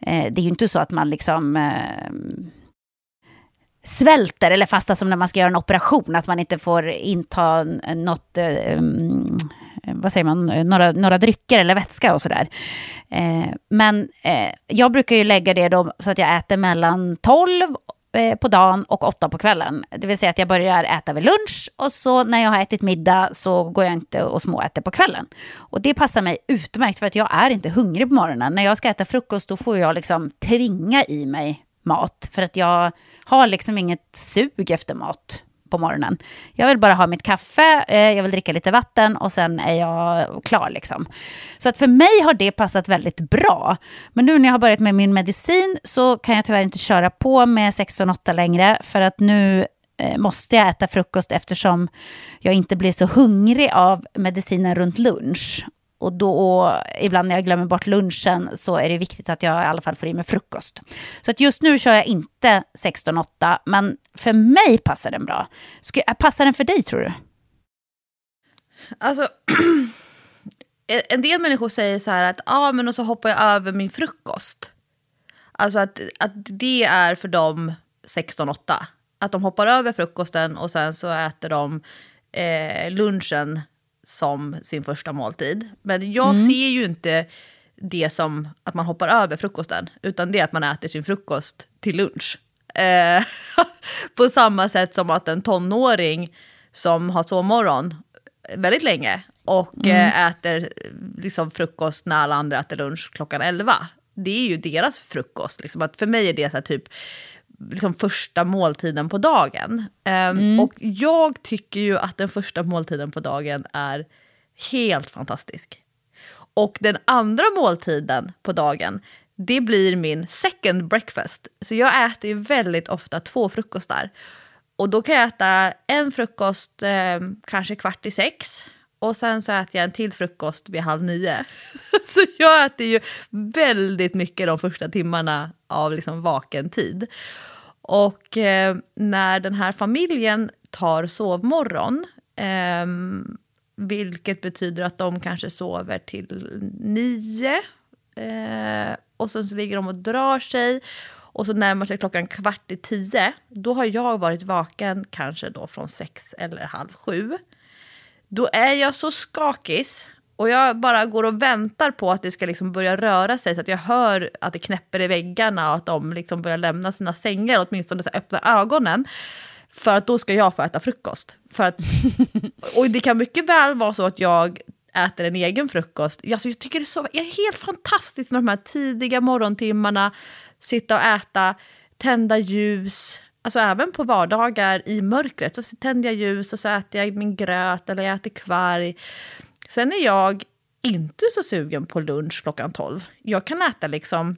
eh, det är ju inte så att man liksom eh, svälter eller fasta som när man ska göra en operation, att man inte får inta något, eh, mm, Eh, vad säger man, eh, några, några drycker eller vätska och sådär. Eh, men eh, jag brukar ju lägga det då så att jag äter mellan 12 eh, på dagen och 8 på kvällen. Det vill säga att jag börjar äta vid lunch och så när jag har ätit middag så går jag inte och småäter på kvällen. Och det passar mig utmärkt för att jag är inte hungrig på morgonen. När jag ska äta frukost då får jag liksom tvinga i mig mat. För att jag har liksom inget sug efter mat på morgonen. Jag vill bara ha mitt kaffe, eh, jag vill dricka lite vatten och sen är jag klar. Liksom. Så att för mig har det passat väldigt bra. Men nu när jag har börjat med min medicin så kan jag tyvärr inte köra på med 16-8 längre. För att nu eh, måste jag äta frukost eftersom jag inte blir så hungrig av medicinen runt lunch. Och då, ibland när jag glömmer bort lunchen så är det viktigt att jag i alla fall får i mig frukost. Så att just nu kör jag inte 16-8, men för mig passar den bra. Ska, äh, passar den för dig tror du? Alltså, en del människor säger så här att ah, men och så hoppar jag över min frukost. Alltså att, att det är för dem 16-8. Att de hoppar över frukosten och sen så äter de eh, lunchen som sin första måltid. Men jag mm. ser ju inte det som att man hoppar över frukosten, utan det är att man äter sin frukost till lunch. Eh, på samma sätt som att en tonåring som har sovmorgon väldigt länge och mm. eh, äter liksom, frukost när alla andra äter lunch klockan 11. Det är ju deras frukost. Liksom. Att för mig är det så här, typ liksom första måltiden på dagen. Um, mm. Och jag tycker ju att den första måltiden på dagen är helt fantastisk. Och den andra måltiden på dagen, det blir min second breakfast. Så jag äter ju väldigt ofta två frukostar. Och då kan jag äta en frukost eh, kanske kvart i sex och sen så äter jag en till frukost vid halv nio. så jag äter ju väldigt mycket de första timmarna av liksom vaken tid. Och eh, när den här familjen tar sovmorgon, eh, vilket betyder att de kanske sover till nio, eh, och sen så ligger de och drar sig, och så närmar sig klockan kvart i tio, då har jag varit vaken kanske då från sex eller halv sju. Då är jag så skakig Och jag bara går och väntar på att det ska liksom börja röra sig så att jag hör att det knäpper i väggarna och att de liksom börjar lämna sina sängar, åtminstone så öppna ögonen. För att då ska jag få äta frukost. För att, och det kan mycket väl vara så att jag äter en egen frukost. Alltså jag tycker det är, så, det är helt fantastiskt med de här tidiga morgontimmarna, sitta och äta, tända ljus. Alltså även på vardagar i mörkret så tänder jag ljus och så äter jag min gröt eller jag äter kvarg. Sen är jag inte så sugen på lunch klockan 12. Jag kan äta liksom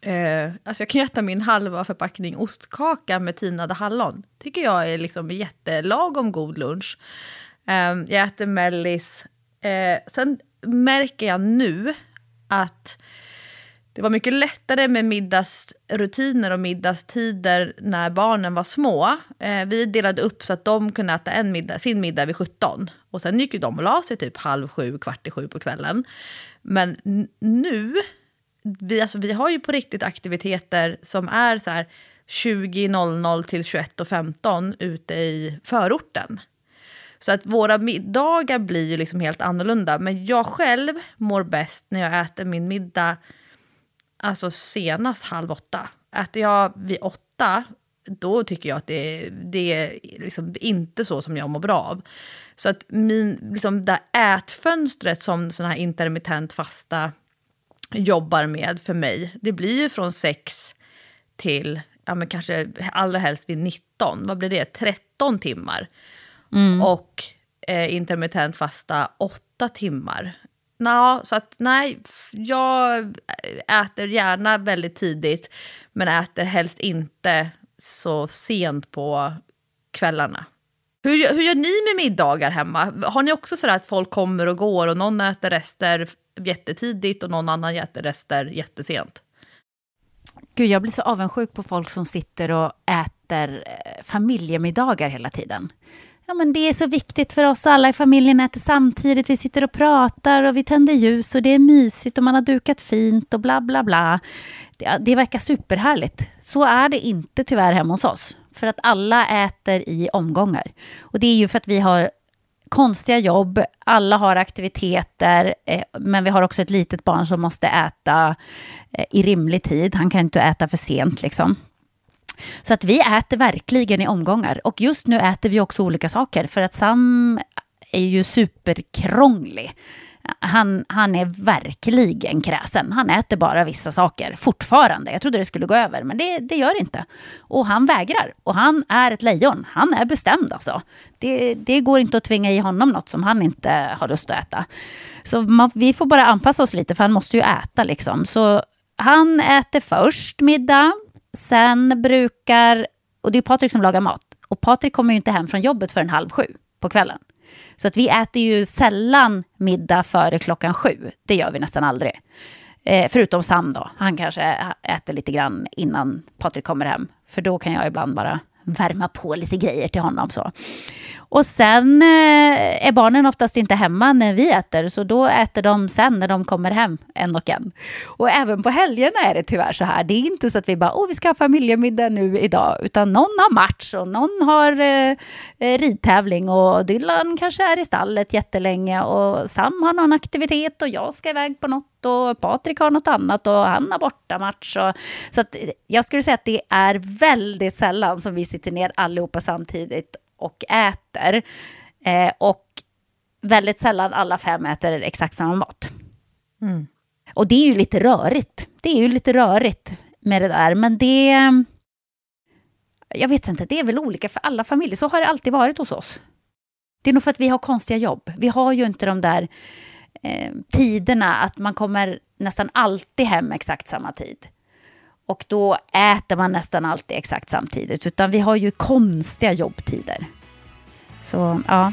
Eh, alltså jag kan äta min halva förpackning ostkaka med tinade hallon. tycker jag är liksom jättelagom god lunch. Eh, jag äter mellis. Eh, sen märker jag nu att det var mycket lättare med middagsrutiner och middagstider när barnen var små. Eh, vi delade upp så att de kunde äta en middag, sin middag vid 17. Och sen gick ju de och la sig typ halv sju, kvart i sju på kvällen. Men nu vi, alltså, vi har ju på riktigt aktiviteter som är så här 20.00 till 21.15 ute i förorten. Så att våra middagar blir ju liksom helt annorlunda. Men jag själv mår bäst när jag äter min middag alltså senast halv åtta. Äter jag vid åtta, då tycker jag att det, det är liksom inte så som jag mår bra av. Så att min, liksom det ätfönstret som sån här intermittent fasta jobbar med för mig, det blir ju från 6 till ja, men kanske allra helst vid 19. Vad blir det? 13 timmar. Mm. Och eh, intermittent fasta 8 timmar. Nå, så att nej, jag äter gärna väldigt tidigt men äter helst inte så sent på kvällarna. Hur, hur gör ni med middagar hemma? Har ni också så att folk kommer och går och någon äter rester jättetidigt och någon annan äter rester jättesent? Gud, jag blir så avundsjuk på folk som sitter och äter eh, familjemiddagar hela tiden. Ja, men det är så viktigt för oss alla i familjen äter samtidigt. Vi sitter och pratar och vi tänder ljus och det är mysigt och man har dukat fint och bla bla bla. Det, det verkar superhärligt. Så är det inte tyvärr hemma hos oss. För att alla äter i omgångar. Och det är ju för att vi har konstiga jobb, alla har aktiviteter, eh, men vi har också ett litet barn som måste äta eh, i rimlig tid. Han kan inte äta för sent liksom. Så att vi äter verkligen i omgångar. Och just nu äter vi också olika saker, för att Sam är ju superkrånglig. Han, han är verkligen kräsen. Han äter bara vissa saker fortfarande. Jag trodde det skulle gå över, men det, det gör det inte. Och han vägrar. Och han är ett lejon. Han är bestämd alltså. Det, det går inte att tvinga i honom något som han inte har lust att äta. Så man, vi får bara anpassa oss lite, för han måste ju äta liksom. Så han äter först middag. Sen brukar, och det är Patrik som lagar mat. Och Patrik kommer ju inte hem från jobbet förrän halv sju på kvällen. Så att vi äter ju sällan middag före klockan sju. Det gör vi nästan aldrig. Eh, förutom Sam då. Han kanske äter lite grann innan Patrik kommer hem. För då kan jag ibland bara värma på lite grejer till honom. Så. Och sen eh, är barnen oftast inte hemma när vi äter, så då äter de sen när de kommer hem, en och en. Och även på helgerna är det tyvärr så här. Det är inte så att vi bara, åh, vi ska ha familjemiddag nu idag, utan någon har match och någon har eh, eh, ridtävling och Dylan kanske är i stallet jättelänge och Sam har någon aktivitet och jag ska iväg på något och Patrik har något annat och han har bortamatch. Och, så att eh, jag skulle säga att det är väldigt sällan som vi sitter ner allihopa samtidigt och äter. Eh, och väldigt sällan alla fem äter exakt samma mat. Mm. Och det är ju lite rörigt. Det är ju lite rörigt med det där, men det... Jag vet inte, det är väl olika för alla familjer. Så har det alltid varit hos oss. Det är nog för att vi har konstiga jobb. Vi har ju inte de där eh, tiderna att man kommer nästan alltid hem exakt samma tid. Och då äter man nästan alltid exakt samtidigt. Utan vi har ju konstiga jobbtider. Så ja.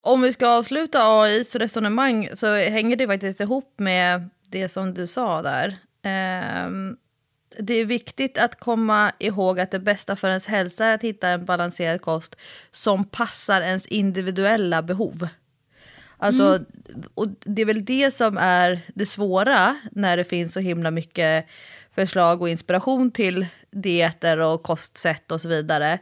Om vi ska avsluta AIs resonemang så hänger det faktiskt ihop med det som du sa där. Ehm, det är viktigt att komma ihåg att det bästa för ens hälsa är att hitta en balanserad kost som passar ens individuella behov. Alltså, och det är väl det som är det svåra när det finns så himla mycket förslag och inspiration till dieter och kostsätt och så vidare.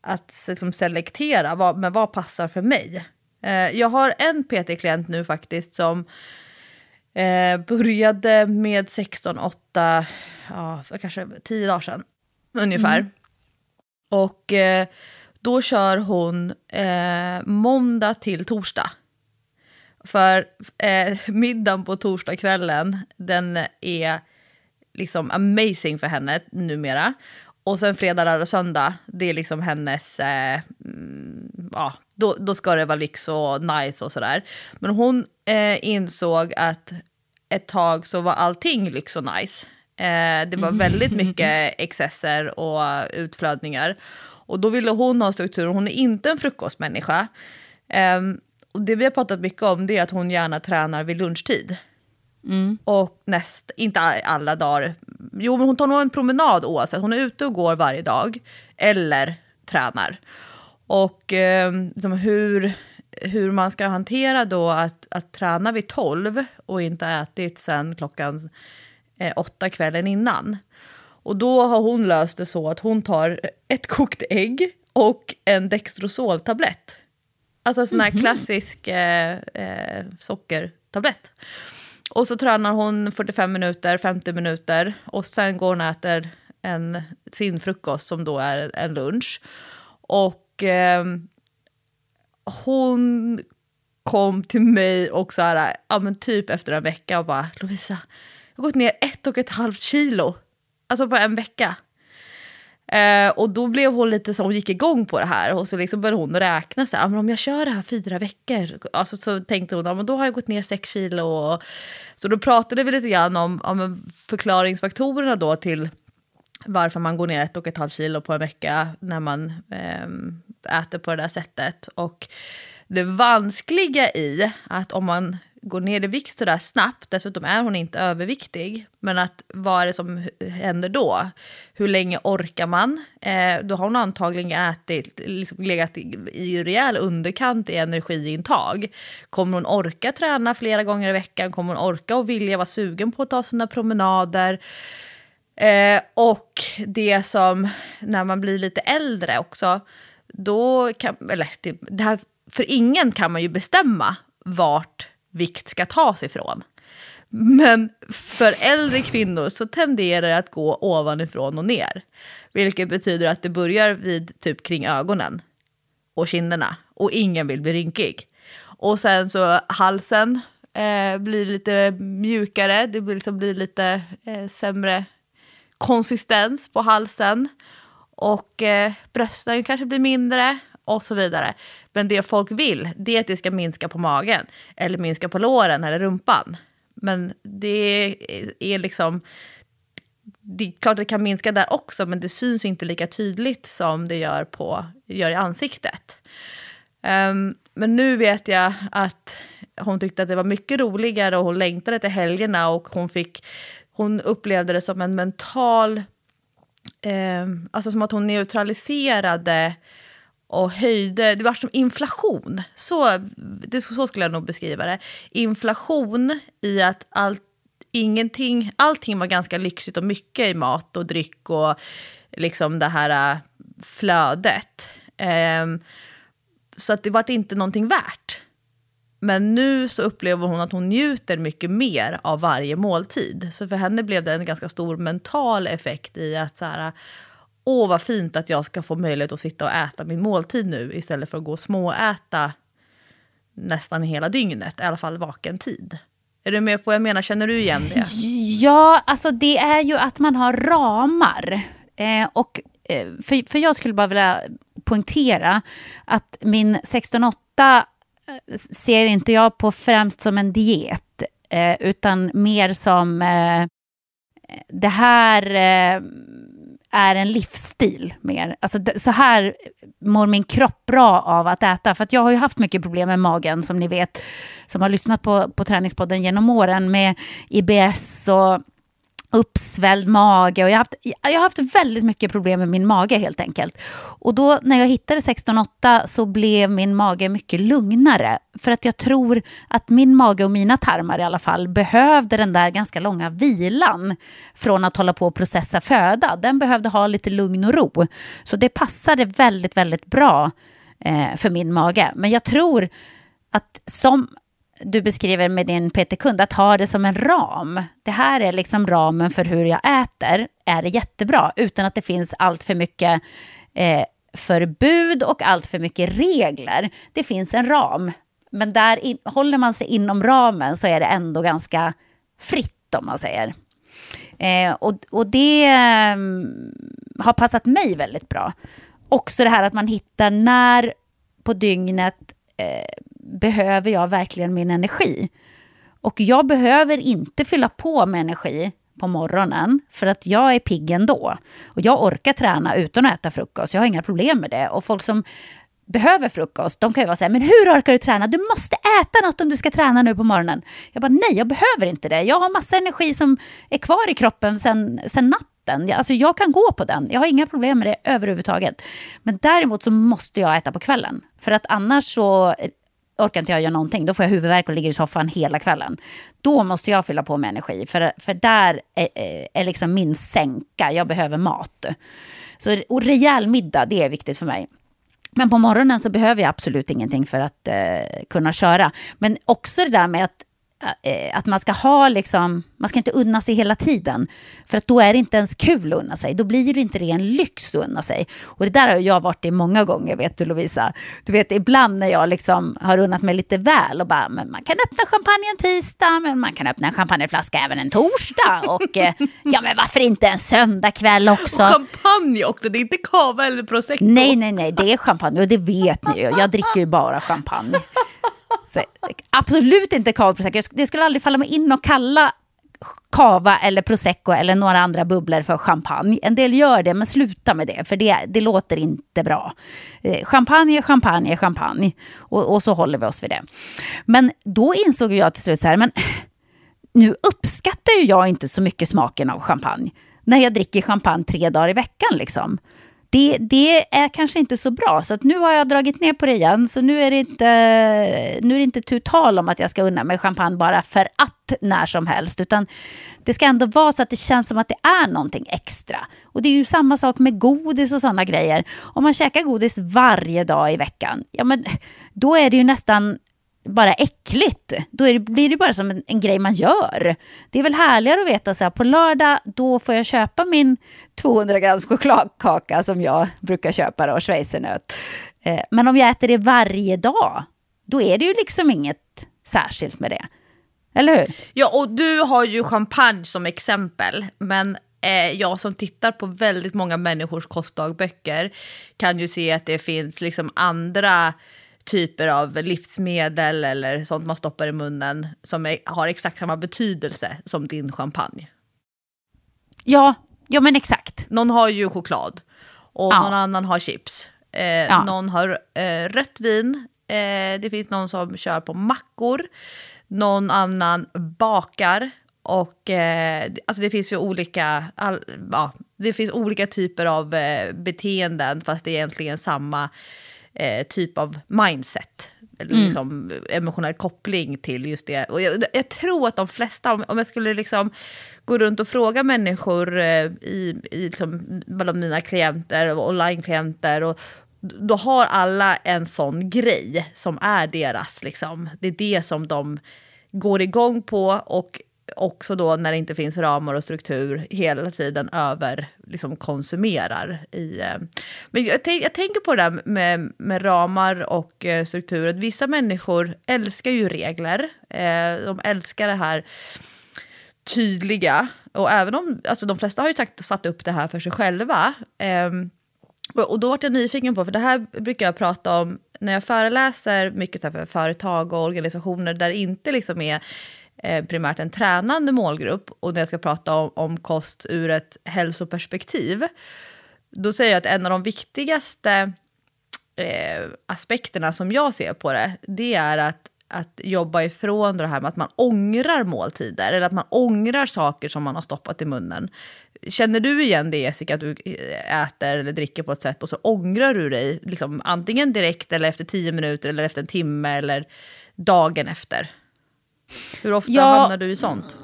Att liksom selektera, vad, men vad passar för mig? Eh, jag har en PT-klient nu faktiskt som eh, började med 16-8, ja, för kanske 10 dagar sedan ungefär. Och eh, då kör hon eh, måndag till torsdag. För eh, middagen på torsdagskvällen, den är liksom amazing för henne numera. Och sen fredag, lördag och söndag, det är liksom hennes, eh, mm, ja, då, då ska det vara lyx och nice och sådär. Men hon eh, insåg att ett tag så var allting lyx och nice. Eh, det var väldigt mycket excesser och utflödningar. Och då ville hon ha struktur, hon är inte en frukostmänniska. Ehm, och det vi har pratat mycket om det är att hon gärna tränar vid lunchtid. Och näst, inte alla dagar, jo men hon tar nog en promenad oavsett. Hon är ute och går varje dag. Eller tränar. Och eh, liksom hur, hur man ska hantera då att, att träna vid 12 och inte ätit sen klockan eh, åtta kvällen innan. Och då har hon löst det så att hon tar ett kokt ägg och en Dextrosol-tablett. Alltså en sån här klassisk eh, eh, sockertablett. Och så tränar hon 45 minuter, 50 minuter och sen går hon och äter en, sin frukost som då är en lunch. Och eh, hon kom till mig och så här, ja men typ efter en vecka och bara Lovisa, jag har gått ner ett och ett halvt kilo. Alltså på en vecka. Eh, och då blev hon lite så, hon gick igång på det här och så liksom började hon räkna så här, men om jag kör det här fyra veckor, alltså så tänkte hon, ja, men då har jag gått ner sex kilo. Och, så då pratade vi lite grann om, om förklaringsfaktorerna då till varför man går ner ett och ett halvt kilo på en vecka när man eh, äter på det där sättet. Och det vanskliga i att om man går ner i vikt sådär snabbt, dessutom är hon inte överviktig, men att vad är det som händer då? Hur länge orkar man? Eh, då har hon antagligen ätit, liksom legat i, i rejäl underkant i energiintag. Kommer hon orka träna flera gånger i veckan? Kommer hon orka och vilja vara sugen på att ta sina promenader? Eh, och det som, när man blir lite äldre också, då kan, eller det, det här, för ingen kan man ju bestämma vart vikt ska tas ifrån. Men för äldre kvinnor så tenderar det att gå ovanifrån och ner. Vilket betyder att det börjar vid typ kring ögonen och kinderna och ingen vill bli rynkig. Och sen så halsen eh, blir lite mjukare, det blir, liksom, blir lite eh, sämre konsistens på halsen. Och eh, brösten kanske blir mindre och så vidare. Men det folk vill, det är att det ska minska på magen. Eller minska på låren eller rumpan. Men det är liksom... Det är klart att det kan minska där också, men det syns inte lika tydligt som det gör, på, gör i ansiktet. Um, men nu vet jag att hon tyckte att det var mycket roligare och hon längtade till helgerna och hon fick... Hon upplevde det som en mental... Eh, alltså som att hon neutraliserade och höjde, det var som inflation. Så, det, så skulle jag nog beskriva det. Inflation i att allt, ingenting, allting var ganska lyxigt och mycket i mat och dryck och liksom det här äh, flödet. Eh, så att det var inte någonting värt. Men nu så upplever hon att hon njuter mycket mer av varje måltid. Så för henne blev det en ganska stor mental effekt i att så här, åh vad fint att jag ska få möjlighet att sitta och äta min måltid nu istället för att gå och småäta nästan hela dygnet, i alla fall vaken tid. Är du med på vad jag menar? Känner du igen det? Ja, alltså det är ju att man har ramar. Eh, och eh, för, för jag skulle bara vilja poängtera att min 16-8 ser inte jag på främst som en diet, eh, utan mer som eh, det här eh, är en livsstil mer. Alltså, så här mår min kropp bra av att äta. För att jag har ju haft mycket problem med magen, som ni vet, som har lyssnat på, på träningspodden genom åren, med IBS och uppsvälld mage och jag har, haft, jag har haft väldigt mycket problem med min mage helt enkelt. Och då när jag hittade 16.8 så blev min mage mycket lugnare. För att jag tror att min mage och mina tarmar i alla fall behövde den där ganska långa vilan från att hålla på och processa föda. Den behövde ha lite lugn och ro. Så det passade väldigt, väldigt bra eh, för min mage. Men jag tror att som du beskriver med din PT-kund, att ha det som en ram. Det här är liksom ramen för hur jag äter, är det jättebra, utan att det finns allt för mycket eh, förbud och allt för mycket regler. Det finns en ram, men där in, håller man sig inom ramen så är det ändå ganska fritt, om man säger. Eh, och, och det eh, har passat mig väldigt bra. Också det här att man hittar när på dygnet eh, behöver jag verkligen min energi? Och jag behöver inte fylla på med energi på morgonen för att jag är pigg ändå. Och jag orkar träna utan att äta frukost, jag har inga problem med det. Och folk som behöver frukost, de kan ju vara så här, men hur orkar du träna? Du måste äta något om du ska träna nu på morgonen. Jag bara, nej, jag behöver inte det. Jag har massa energi som är kvar i kroppen sen, sen natten. Alltså jag kan gå på den, jag har inga problem med det överhuvudtaget. Men däremot så måste jag äta på kvällen. För att annars så orkar inte jag göra någonting. Då får jag huvudvärk och ligger i soffan hela kvällen. Då måste jag fylla på med energi. För, för där är, är liksom min sänka. Jag behöver mat. Så, och rejäl middag, det är viktigt för mig. Men på morgonen så behöver jag absolut ingenting för att eh, kunna köra. Men också det där med att att man ska ha liksom, man ska inte unna sig hela tiden. För att då är det inte ens kul att unna sig. Då blir det inte det en lyx att unna sig. Och det där har jag varit i många gånger, vet du Lovisa. Du vet, ibland när jag liksom har unnat mig lite väl och bara, men man kan öppna champagne en tisdag, men man kan öppna en champagneflaska även en torsdag. Och eh, ja, men varför inte en söndagkväll också? Och champagne också, det är inte cava eller prosecco. Nej, nej, nej, det är champagne och det vet ni ju. Jag dricker ju bara champagne. Så, absolut inte cava prosecco. Det skulle aldrig falla mig in att kalla cava eller prosecco eller några andra bubblor för champagne. En del gör det, men sluta med det, för det, det låter inte bra. Eh, champagne, champagne, champagne. Och, och, så håller vi oss vid det. Men då insåg jag till slut så här, men nu uppskattar ju jag inte så mycket smaken av champagne. När jag dricker champagne tre dagar i veckan liksom det, det är kanske inte så bra. Så att nu har jag dragit ner på det igen. Så nu är det inte, nu är det inte tu tal om att jag ska unna mig champagne bara för att när som helst. Utan det ska ändå vara så att det känns som att det är någonting extra. Och det är ju samma sak med godis och sådana grejer. Om man käkar godis varje dag i veckan, ja men då är det ju nästan bara äckligt. Då det, blir det bara som en, en, grej man gör. Det är väl härligare att veta så här, på lördag då får jag köpa min 200 grams chokladkaka som jag brukar köpa då, schweizernöt. Eh, men om jag äter det varje dag, då är det ju liksom inget särskilt med det. Eller hur? Ja, och du har ju champagne som exempel, men eh, jag som tittar på väldigt många människors kostdagböcker kan ju se att det finns liksom andra typer av livsmedel eller sånt man stoppar i munnen som är, har exakt samma betydelse som din champagne. Ja, ja men exakt. Någon har ju choklad och ja. någon annan har chips. Eh, ja. Någon har eh, rött vin, eh, det finns någon som kör på mackor, någon annan bakar och eh, alltså det finns ju olika, all, ja, det finns olika typer av eh, beteenden fast det är egentligen samma eh, typ av mindset. Eller Mm. liksom emotionell koppling till just det. Och jag, jag tror att de flesta, om, om jag skulle liksom gå runt och fråga människor eh, i, i liksom, bland mina klienter, online-klienter, och då har alla en sån grej som är deras. Liksom. Det är det som de går igång på och också då när det inte finns ramar och struktur hela tiden över liksom konsumerar. I, eh. Men jag, tänk, jag tänker på det där med, med ramar och eh, struktur. Att vissa människor älskar ju regler. Eh, de älskar det här tydliga. Och även om, alltså de flesta har ju sagt, satt upp det här för sig själva. Ehm, och då vart jag nyfiken på, för det här brukar jag prata om när jag föreläser mycket så för företag och organisationer där det inte liksom är Eh, primärt en tränande målgrupp och när jag ska prata om, om kost ur ett hälsoperspektiv. Då säger jag att en av de viktigaste eh, aspekterna som jag ser på det, det är att, att jobba ifrån det här med att man ångrar måltider eller att man ångrar saker som man har stoppat i munnen. Känner du igen det Jessica, att du eh, äter eller dricker på ett sätt och så ångrar du dig liksom, antingen direkt eller efter tio minuter eller efter en timme eller dagen efter? Hur ofta Ja. hamnar du i sånt?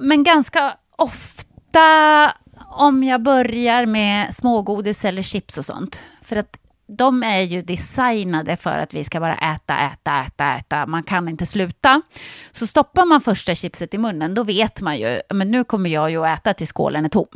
Men ganska ofta om jag börjar med smågodis eller chips och sånt. För att de är ju designade för att vi ska bara äta, äta, äta, äta. Man kan inte sluta. Så stoppar man första chipset i munnen, då vet man ju, men nu kommer jag ju att äta tills skålen är tom.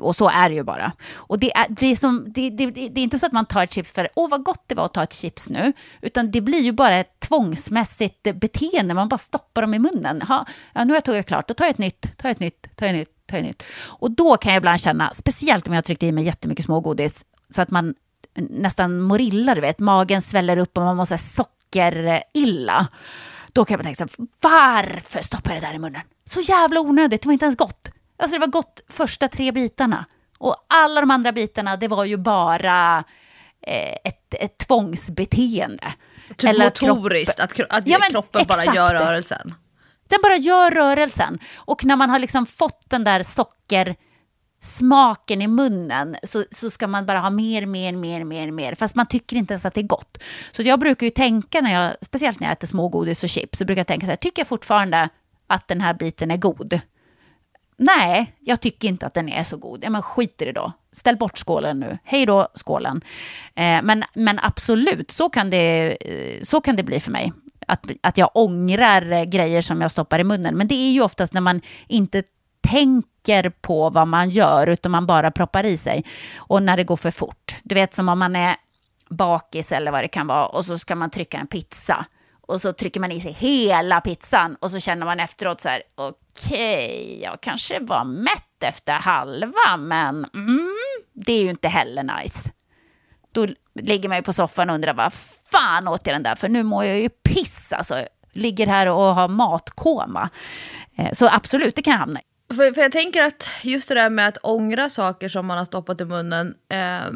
Och, så är det ju bara. Och det är, det, är som, det, det, det är inte så att man tar ett chips för åh vad gott det var att ta ett chips nu. Utan det blir ju bara ett tvångsmässigt beteende. Man bara stoppar dem i munnen. Ha, ja, nu har jag tagit klart, då tar jag ett nytt, tar jag ett nytt, tar jag ett nytt, tar jag ett nytt. Och då kan jag ibland känna, speciellt om jag har tryckt i mig jättemycket smågodis, så att man nästan mår illa, du vet. Magen sväller upp och man mår sockerilla. Då kan man tänka så här, varför stoppar jag det där i munnen? Så jävla onödigt, det var inte ens gott. Alltså det var gott första tre bitarna. Och alla de andra bitarna, det var ju bara eh, ett, ett tvångsbeteende. Typ Eller att kropp- motoriskt, att, att Ja, men kroppen bara exakt. gör rörelsen. Den bara gör rörelsen. Och när man har liksom fått den där sockersmaken i munnen så, så ska man bara ha mer, mer, mer, mer, mer. Fast man tycker inte ens att det är gott. Så jag brukar ju tänka, när jag, speciellt när jag äter smågodis och chips, så brukar jag tänka så här, tycker jag fortfarande att den här biten är god? Nej, jag tycker inte att den är så god. Ja, men skit i det då. Ställ bort skålen nu. Hej då, skålen. Eh, men, men absolut, så kan, det, eh, så kan det bli för mig. Att, att jag ångrar eh, grejer som jag stoppar i munnen. Men det är ju oftast när man inte tänker på vad man gör, utan man bara proppar i sig. Och när det går för fort. Du vet, som om man är bakis eller vad det kan vara, och så ska man trycka en pizza. Och så trycker man i sig hela pizzan och så känner man efteråt så här, okej, Okej, jag kanske var mätt efter halva, men mm, det är ju inte heller nice. Då ligger man ju på soffan och undrar vad fan åt jag den där, för nu mår jag ju piss alltså. Ligger här och har matkoma. Eh, så absolut, det kan jag hamna i. För, för jag tänker att just det där med att ångra saker som man har stoppat i munnen, eh,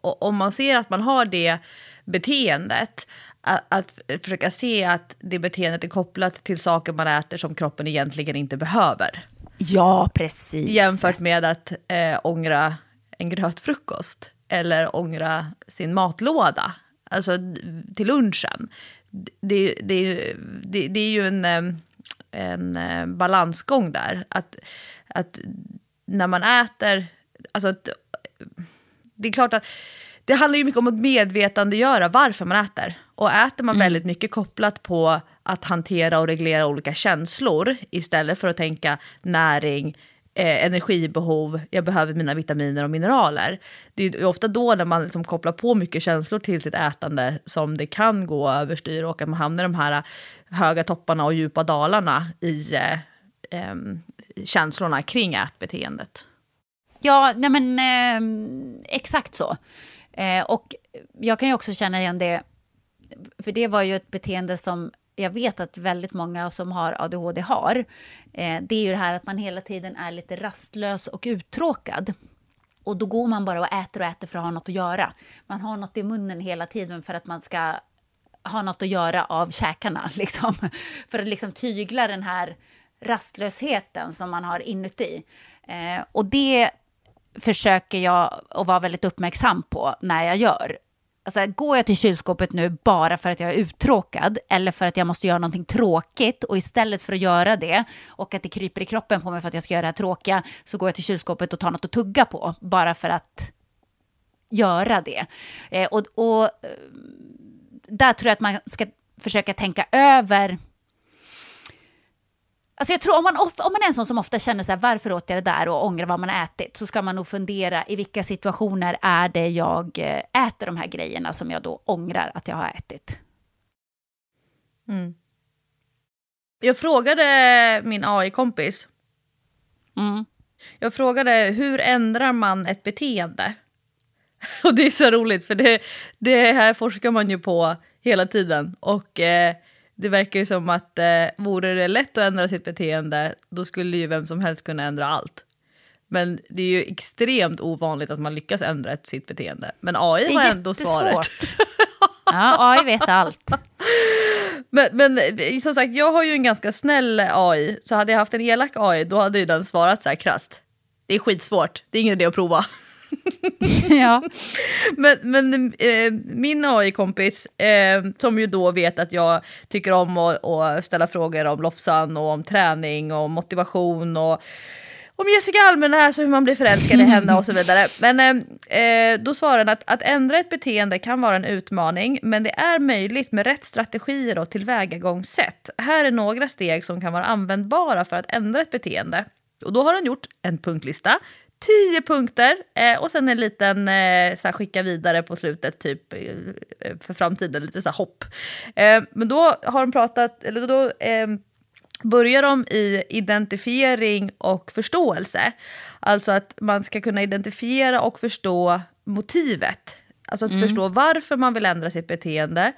om man ser att man har det beteendet, att, att försöka se att det beteendet är kopplat till saker man äter som kroppen egentligen inte behöver. Ja, precis. Jämfört med att eh, ångra en grötfrukost eller ångra sin matlåda, alltså till lunchen. Det, det, det, det, det är ju en, eh, en eh, balansgång där. Att, att när man äter, alltså att, det är klart att det handlar ju mycket om att medvetandegöra varför man äter. Och äter man väldigt mycket kopplat på att hantera och reglera olika känslor istället för att tänka näring, eh, energibehov, jag behöver mina vitaminer och mineraler. Det är ofta då när man liksom kopplar på mycket känslor till sitt ätande som det kan gå överstyr och att man hamnar i de här höga topparna och djupa dalarna i eh, em, känslorna kring ätbeteendet. Ja, nej men eh, exakt så. Eh, och jag kan ju också känna igen det, för det var ju ett beteende som jag vet att väldigt många som har ADHD har. Eh, det är ju det här att man hela tiden är lite rastlös och uttråkad. Och då går man bara och äter och äter för att ha något att göra. Man har något i munnen hela tiden för att man ska ha något att göra av käkarna. Liksom. För att liksom tygla den här rastlösheten som man har inuti. Eh, och det försöker jag att vara väldigt uppmärksam på när jag gör. Alltså, går jag till kylskåpet nu bara för att jag är uttråkad eller för att jag måste göra någonting tråkigt och istället för att göra det och att det kryper i kroppen på mig för att jag ska göra det här tråkiga så går jag till kylskåpet och tar något att tugga på bara för att göra det. Eh, och, och eh, där tror jag att man ska försöka tänka över Alltså jag tror om man, om man är en sån som ofta känner så här, varför åt jag det där och ångrar vad man har ätit, så ska man nog fundera i vilka situationer är det jag eh, äter de här grejerna som jag då ångrar att jag har ätit. Mm. Jag frågade min AI-kompis. Mm. Jag frågade hur ändrar man ett beteende? Och det är så roligt för det, det här forskar man ju på hela tiden. Och eh, det verkar ju som att eh, vore det lätt att ändra sitt beteende då skulle ju vem som helst kunna ändra allt. Men det är ju extremt ovanligt att man lyckas ändra ett, sitt beteende. Men AI har ändå svaret. ja, AI vet allt. Men, men som sagt, jag har ju en ganska snäll AI, så hade jag haft en elak AI då hade ju den svarat så här krasst. Det är skitsvårt, det är ingen idé att prova. ja. Men, men eh, min AI-kompis, eh, som ju då vet att jag tycker om att, att ställa frågor om Lofsan och om träning och motivation och om Jessica Almenäs och hur man blir förälskad i henne och så vidare. Men eh, eh då svarade han att, att ändra ett beteende kan vara en utmaning, men det är möjligt med rätt strategier och tillvägagångssätt. Här är några steg som kan vara användbara för att ändra ett beteende. Och då har han gjort en punktlista tio punkter eh, och sen en liten eh, så här, skicka vidare på slutet, typ eh, för framtiden, lite så här, hopp. Men då har de pratat, eller då börjar de i identifiering och förståelse. Alltså att man ska kunna identifiera och förstå motivet. Alltså att mm. förstå varför man vill ändra sitt beteende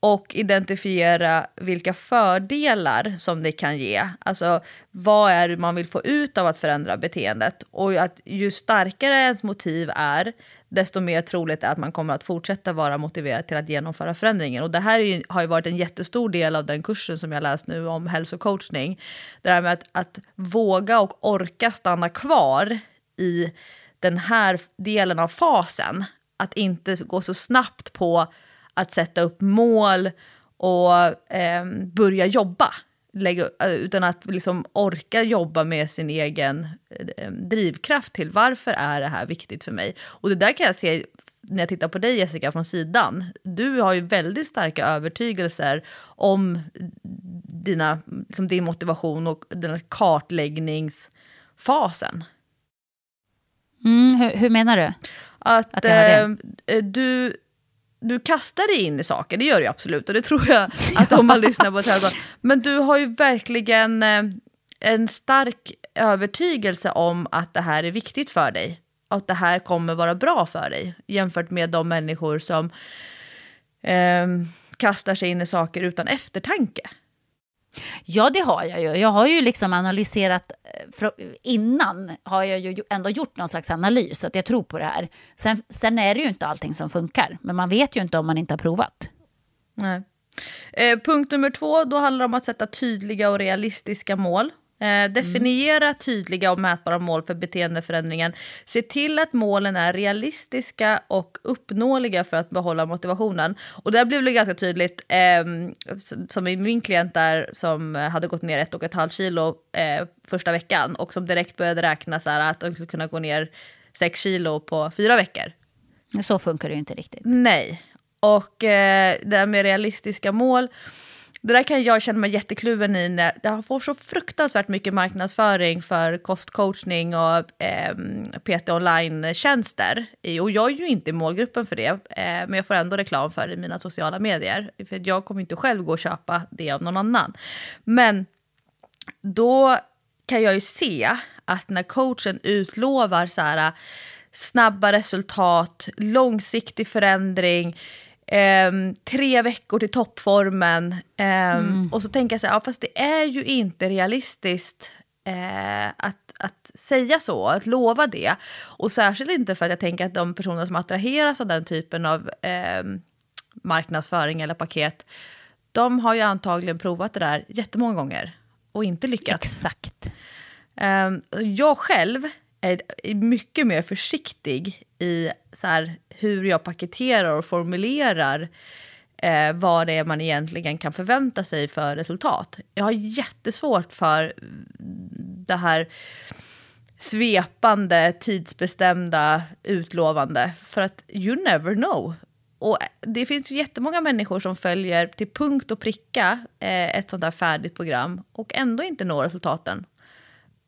och identifiera vilka fördelar som det kan ge. Alltså vad är det man vill få ut av att förändra beteendet? Och att ju starkare ens motiv är, desto mer troligt är att man kommer att fortsätta vara motiverad till att genomföra förändringen. Och det här ju, har ju varit en jättestor del av den kursen som jag läst nu om hälsocoachning. Det här med att, att våga och orka stanna kvar i den här delen av fasen. Att inte gå så snabbt på att sätta upp mål och eh, börja jobba. Lägga, eh, utan att liksom orka jobba med sin egen eh, drivkraft till varför är det här viktigt för mig. Och det där kan jag se när jag tittar på dig Jessica från sidan. Du har ju väldigt starka övertygelser om dina, liksom din motivation och den kartläggningsfasen. Mm, hur, hur, menar du? Att, att eh, du du kastar dig in i saker, det gör du absolut och det tror jag att om man lyssnar på ett. Men du har ju verkligen eh, en stark övertygelse om att det här är viktigt för dig. Att det här kommer vara bra för dig jämfört med de människor som eh, kastar sig in i saker utan eftertanke. Ja, det har jag ju. Jag har ju liksom analyserat, eh, innan har jag ju ändå gjort någon slags analys, att jag tror på det här. Sen, sen är det ju inte allting som funkar, men man vet ju inte om man inte har provat. Nej. Eh, punkt nummer två, då handlar det om att sätta tydliga och realistiska mål. Eh, definiera tydliga och mätbara mål för beteendeförändringen. Se till att målen är realistiska och uppnåeliga för att behålla motivationen. Och där blev det ganska tydligt, eh, som i min klient där som hade gått ner ett och ett halvt kilo eh, första veckan och som direkt började räkna så här att de skulle kunna gå ner sex kilo på fyra veckor. Så funkar det ju inte riktigt. Nej, och eh, det där med realistiska mål det där kan jag känna mig jättekluven i när jag får så fruktansvärt mycket marknadsföring för kostcoachning och eh, PT online-tjänster. Och jag är ju inte i målgruppen för det, eh, men jag får ändå reklam för det i mina sociala medier. För jag kommer inte själv gå och köpa det av någon annan. Men då kan jag ju se att när coachen utlovar så här, snabba resultat, långsiktig förändring, Um, tre veckor till toppformen. Um, mm. Och så tänker jag så här, ja, fast det är ju inte realistiskt uh, att, att säga så, att lova det. Och särskilt inte för att jag tänker att de personer som attraheras av den typen av um, marknadsföring eller paket, de har ju antagligen provat det där jättemånga gånger och inte lyckats. Exakt. jag själv är mycket mer försiktig i så här, hur jag paketerar och formulerar eh, vad det är man egentligen kan förvänta sig för resultat. Jag har jättesvårt för det här svepande, tidsbestämda, utlovande. För att you never know. Och det finns ju jättemånga människor som följer till punkt och pricka eh, ett sånt här färdigt program och ändå inte når resultaten.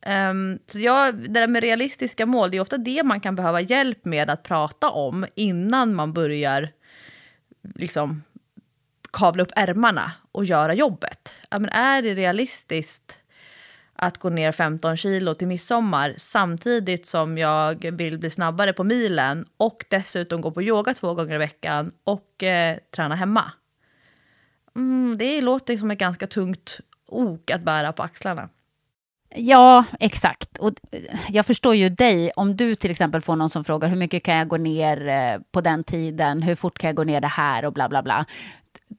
Um, så jag, det där med realistiska mål, det är ofta det man kan behöva hjälp med att prata om innan man börjar liksom kavla upp ärmarna och göra jobbet. Ja, men är det realistiskt att gå ner 15 kilo till midsommar samtidigt som jag vill bli snabbare på milen och dessutom gå på yoga två gånger i veckan och eh, träna hemma? Mm, det låter som ett ganska tungt ok att bära på axlarna. Ja, exakt. Och eh, jag förstår ju dig, om du till exempel får någon som frågar hur mycket kan jag gå ner eh, på den tiden, hur fort kan jag gå ner det här och bla bla bla.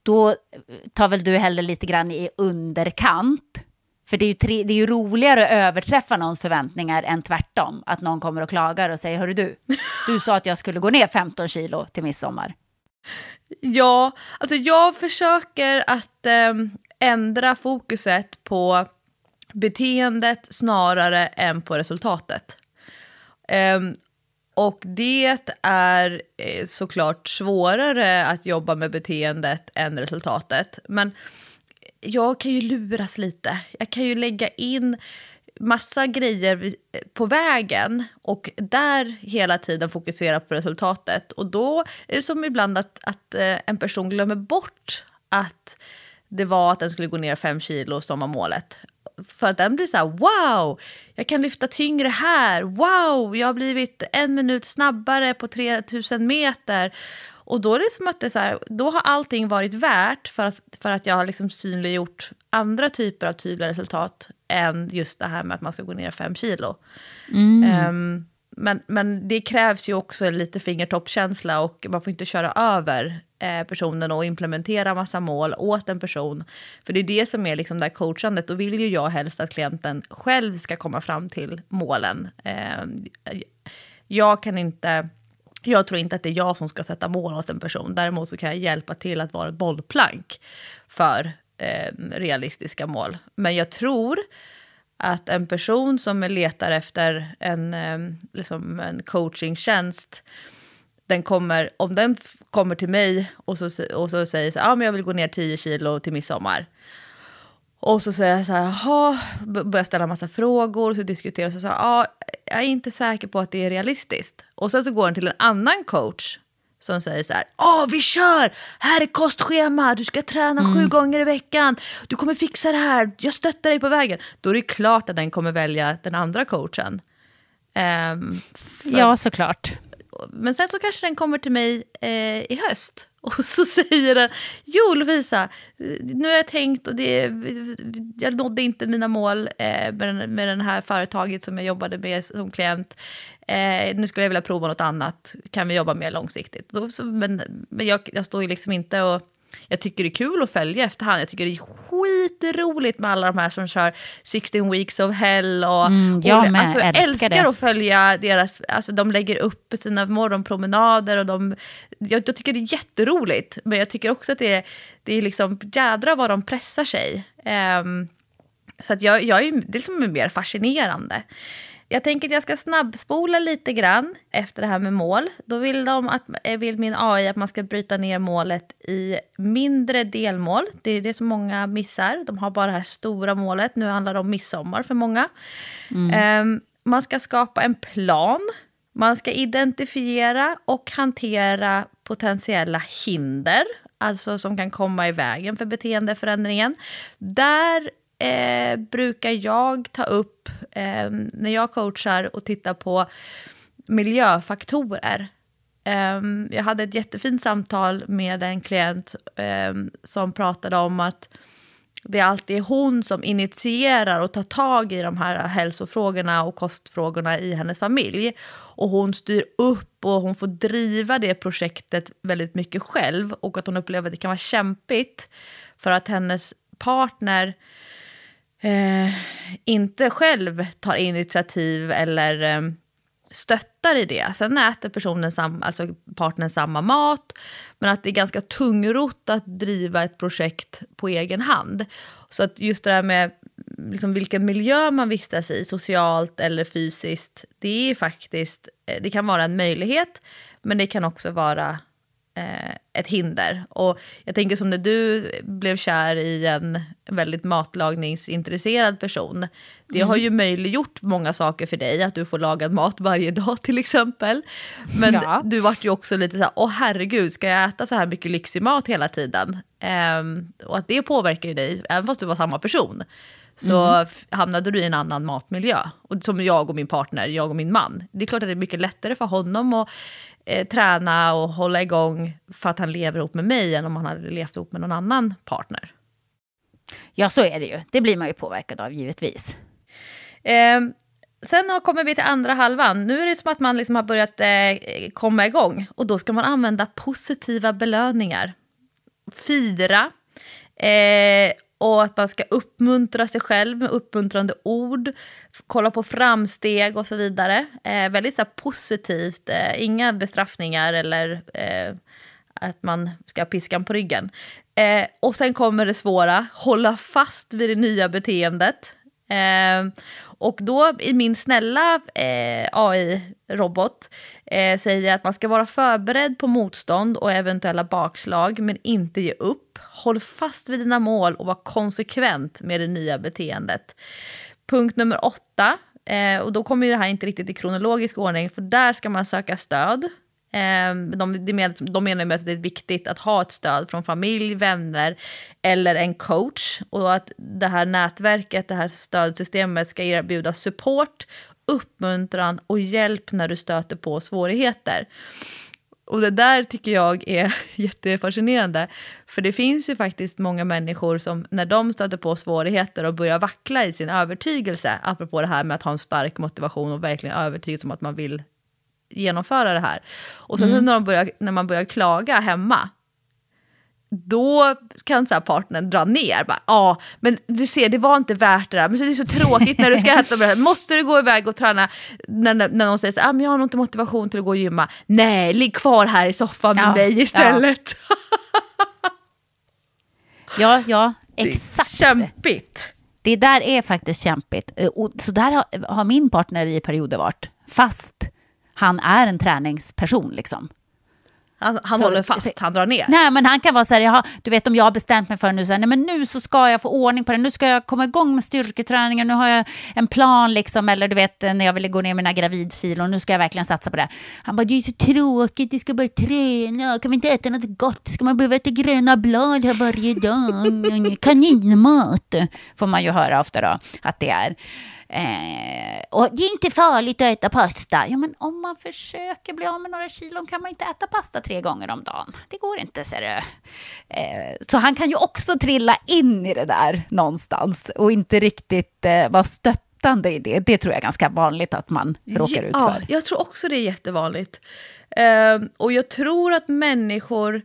Då eh, tar väl du hellre lite grann i underkant. För det är, ju tre, det är ju roligare att överträffa någons förväntningar än tvärtom. Att någon kommer och klagar och säger, hörru du, du sa att jag skulle gå ner 15 kilo till midsommar. Ja, alltså jag försöker att eh, ändra fokuset på beteendet snarare än på resultatet. Um, och det är eh, såklart svårare att jobba med beteendet än resultatet. Men jag kan ju luras lite. Jag kan ju lägga in massa grejer på vägen och där hela tiden fokusera på resultatet. Och då är det som ibland att, att eh, en person glömmer bort att det var att den skulle gå ner fem kilo som var målet för att den blir så här wow, jag kan lyfta tyngre här, wow, jag har blivit en minut snabbare på 3000 meter. Och då är det som att det så här, då har allting varit värt för att, för att jag har liksom synliggjort andra typer av tydliga resultat än just det här med att man ska gå ner fem kilo. Mm. Um, men, men det krävs ju också lite fingertoppkänsla och man får inte köra över eh, personen och implementera massa mål åt en person. För det är det som är liksom där coachandet. Då vill ju jag helst att klienten själv ska komma fram till målen. Eh, jag kan inte... Jag tror inte att det är jag som ska sätta mål åt en person. Däremot så kan jag hjälpa till att vara ett bollplank för eh, realistiska mål. Men jag tror att en person som letar efter en, ehm, liksom en coachingtjänst, den kommer, om den kommer till mig och så, och så säger så ah, men jag vill gå ner 10 kilo till midsommar. Och så säger jag så här, jaha, börjar ställa en massa frågor, och så diskuterar och så säger ah, jag är inte säker på att det är realistiskt. Och sen så går den till en annan coach som säger så här, åh vi kör, här är kostschema, du ska träna mm. sju gånger i veckan, du kommer fixa det här, jag stöttar dig på vägen. Då är det klart att den kommer välja den andra coachen. Um, för, ja, såklart. Men sen så kanske den kommer till mig eh, i höst och så säger den, jo Lovisa, nu har jag tänkt och det, jag nådde inte mina mål eh, med, med det här företaget som jag jobbade med som klient eh, nu skulle jag vilja prova något annat, kan vi jobba mer långsiktigt? Då, så, men men jag, jag står ju liksom inte och... Jag tycker det är kul att följa efterhand. Jag tycker det är skitroligt med alla de här som kör 16 weeks of hell. Och, mm, jag med, alltså, jag älskar, älskar att följa deras, alltså de lägger upp sina morgonpromenader och de, jag, jag, tycker det är jätteroligt. Men jag tycker också att det är, det är liksom jädra vad de pressar sig. Um, så att jag, jag är, det är liksom mer fascinerande. Jag tänker att jag ska snabbspola lite grann efter det här med mål. Då vill, de att, eh, vill min AI att man ska bryta ner målet i mindre delmål. Det är det som många missar. De har bara det här stora målet. Nu handlar det om midsommar för många. Mm. Um, man ska skapa en plan. Man ska identifiera och hantera potentiella hinder, alltså som kan komma i vägen för beteendeförändringen. Där eh, brukar jag ta upp eh, när jag coachar och tittar på miljöfaktorer. Eh, jag hade ett jättefint samtal med en klient eh, som pratade om att det är alltid hon som initierar och tar tag i de här hälsofrågorna och kostfrågorna i hennes familj. Och hon styr upp och hon får driva det projektet väldigt mycket själv och att hon upplever att det kan vara kämpigt för att hennes partner eh, inte själv tar initiativ eller eh, stöttar i det. Sen äter personen, sam, alltså partnern samma mat, men att det är ganska tungrot att driva ett projekt på egen hand. Så att just det här med liksom vilken miljö man vistas i, socialt eller fysiskt, det är faktiskt, eh, det kan vara en möjlighet, men det kan också vara ett hinder. Och jag tänker som när du blev kär i en väldigt matlagningsintresserad person. Det har ju möjliggjort många saker för dig, att du får lagad mat varje dag till exempel. Men Ja. du vart ju också lite så här, åh herregud, ska jag äta så här mycket lyxig mat hela tiden? Ehm, och att det påverkar ju dig, även fast du var samma person. Så f- hamnade du i en annan matmiljö. Och som jag och min partner, jag och min man. Det är klart att det är mycket lättare för honom att eh, träna och hålla igång för att han lever ihop med mig än om han hade levt ihop med någon annan partner. Ja, så är det ju. Det blir man ju påverkad av, givetvis. Eh, sen har- kommer vi till andra halvan. Nu är det som att man liksom har börjat eh, komma igång. Och då ska man använda positiva belöningar. Fira. Eh, och att man ska uppmuntra sig själv med uppmuntrande ord. Kolla på framsteg och så vidare. Eh, väldigt så här, positivt. Eh, inga bestraffningar eller eh, att man ska ha piskan på ryggen. Eh, och sen kommer det svåra, hålla fast vid det nya beteendet. Eh, och då i min snälla eh, AI-robot eh, säger att man ska vara förberedd på motstånd och eventuella bakslag men inte ge upp. Håll fast vid dina mål och var konsekvent med det nya beteendet. Punkt nummer åtta, eh, och då kommer ju det här inte riktigt i kronologisk ordning, för där ska man söka stöd. Eh, de, de, menar, de menar med att det är viktigt att ha ett stöd från familj, vänner eller en coach. Och att det här nätverket, det här stödsystemet ska erbjuda support, uppmuntran och hjälp när du stöter på svårigheter. Och det där tycker jag är jättefascinerande. För det finns ju faktiskt många människor som när de stöter på svårigheter och börjar vackla i sin övertygelse, apropå det här med att ha en stark motivation och verkligen övertygelse om att man vill genomföra det här. Och sen så när, börjar, när man börjar klaga hemma, då kan så här partnern dra ner. Ja, ah, men du ser, det var inte värt det där. Men så det är så tråkigt när du ska äta det här. Måste du gå iväg och träna? När, när, när någon säger så här, ah, men jag har nog inte motivation till att gå och gymma. Nej, ligg kvar här i soffan med Ja, mig istället. Ja, ja, Det är exakt. kämpigt. Det där är faktiskt kämpigt. Eh, Och så där har, har min partner i perioder varit. Fast han är en träningsperson liksom. Han, han Så- håller fast, han drar ner. Nej, men han kan vara så här, jaha, du vet om jag har bestämt mig för nu, så här, nej men nu så ska jag få ordning på det, nu ska jag komma igång med styrketräningen, nu har jag en plan liksom, eller du vet när jag ville gå ner mina gravidkilon, nu ska jag verkligen satsa på det. Han bara, det är så tråkigt, du ska bara träna, kan vi inte äta något gott, ska man behöva äta gröna blad här varje dag, kaninmat, får man ju höra ofta då, att det är. Eh, och det är inte farligt att äta pasta. Ja, men om man försöker bli av med några kilon kan man inte äta pasta tre gånger om dagen. Det går inte, ser du. Eh, så han kan ju också trilla in i det där någonstans och inte riktigt eh, vara stöttande i det. Det tror jag är ganska vanligt att man råkar ut Ja, för. jag tror också det är jättevanligt. Ehm, och jag tror att människor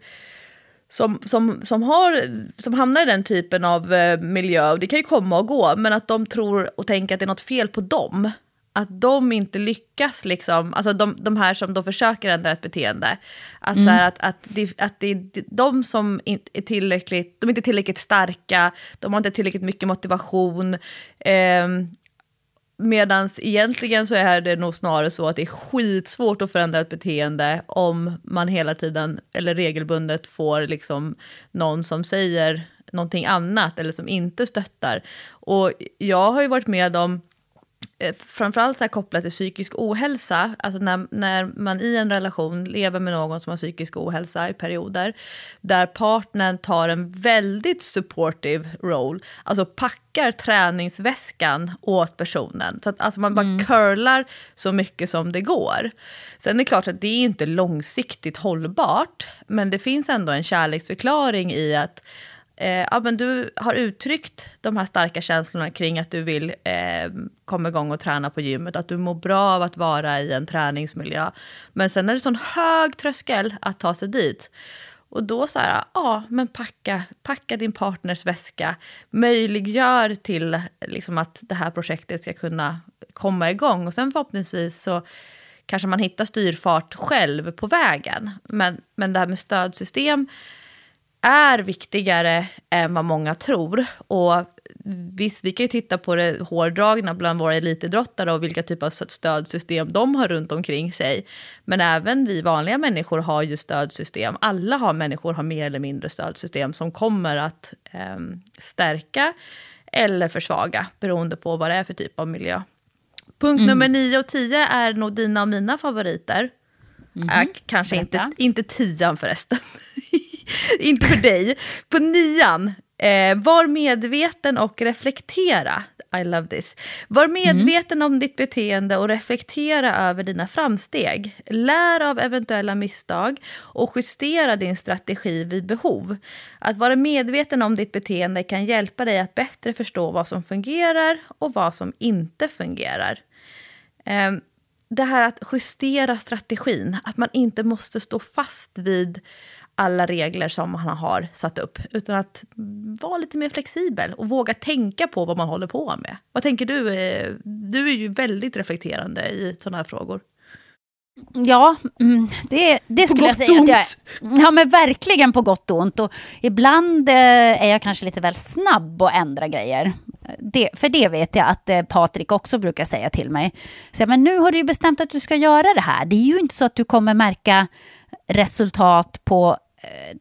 som, som, som, har, som hamnar i den typen av eh, miljö, och det kan ju komma och gå, men att de tror och tänker att det är något fel på dem. Att de inte lyckas, liksom, alltså de, de här som då försöker ändra ett beteende. Att, så här, att, att, det, att det är de som inte är tillräckligt, de är inte tillräckligt starka, de har inte tillräckligt mycket motivation. ehm, Medan egentligen så är det nog snarare så att det är skitsvårt att förändra ett beteende om man hela tiden eller regelbundet får liksom någon som säger någonting annat eller som inte stöttar. Och jag har ju varit med om framförallt så här kopplat till psykisk ohälsa, alltså när, när man i en relation lever med någon som har psykisk ohälsa i perioder, där partnern tar en väldigt supportive roll, alltså packar träningsväskan åt personen, så att alltså man bara curlar så mycket som det går. Sen är det klart att det är inte långsiktigt hållbart, men det finns ändå en kärleksförklaring i att Eh, ja, men du har uttryckt de här starka känslorna kring att du vill eh, komma igång och träna på gymmet, att du mår bra av att vara i en träningsmiljö. Men sen är det sån hög tröskel att ta sig dit. Och då så här, ja, men packa, packa din partners väska, möjliggör till liksom, att det här projektet ska kunna komma igång. Och sen förhoppningsvis så kanske man hittar styrfart själv på vägen. Men, men det här med stödsystem är viktigare än vad många tror. Och visst, vi kan ju titta på det hårdragna bland våra elitidrottare och vilka typer av stödsystem de har runt omkring sig. Men även vi vanliga människor har ju stödsystem. Alla har människor har mer eller mindre stödsystem som kommer att eh, stärka eller försvaga beroende på vad det är för typ av miljö. Punkt mm. nummer 9 och 10 är nog dina och mina favoriter. Mm. Äh, kanske inte, inte tian förresten. inte för dig. På nian, eh, var medveten och reflektera. I love this. Var medveten mm. om ditt beteende och reflektera över dina framsteg. Lär av eventuella misstag och justera din strategi vid behov. Att vara medveten om ditt beteende kan hjälpa dig att bättre förstå vad som fungerar och vad som inte fungerar. Eh, det här att justera strategin, att man inte måste stå fast vid alla regler som han har satt upp, utan att vara lite mer flexibel och våga tänka på vad man håller på med. Vad tänker du? Du är ju väldigt reflekterande i sådana här frågor. Ja, mm, det, det skulle jag säga att jag. Ja, men verkligen på gott och ont. Och ibland eh, är jag kanske lite väl snabb att ändra grejer. Det, för det vet jag att eh, Patrik också brukar säga till mig. Så, men nu har du ju bestämt att du ska göra det här. Det är ju inte så att du kommer märka resultat på Eh,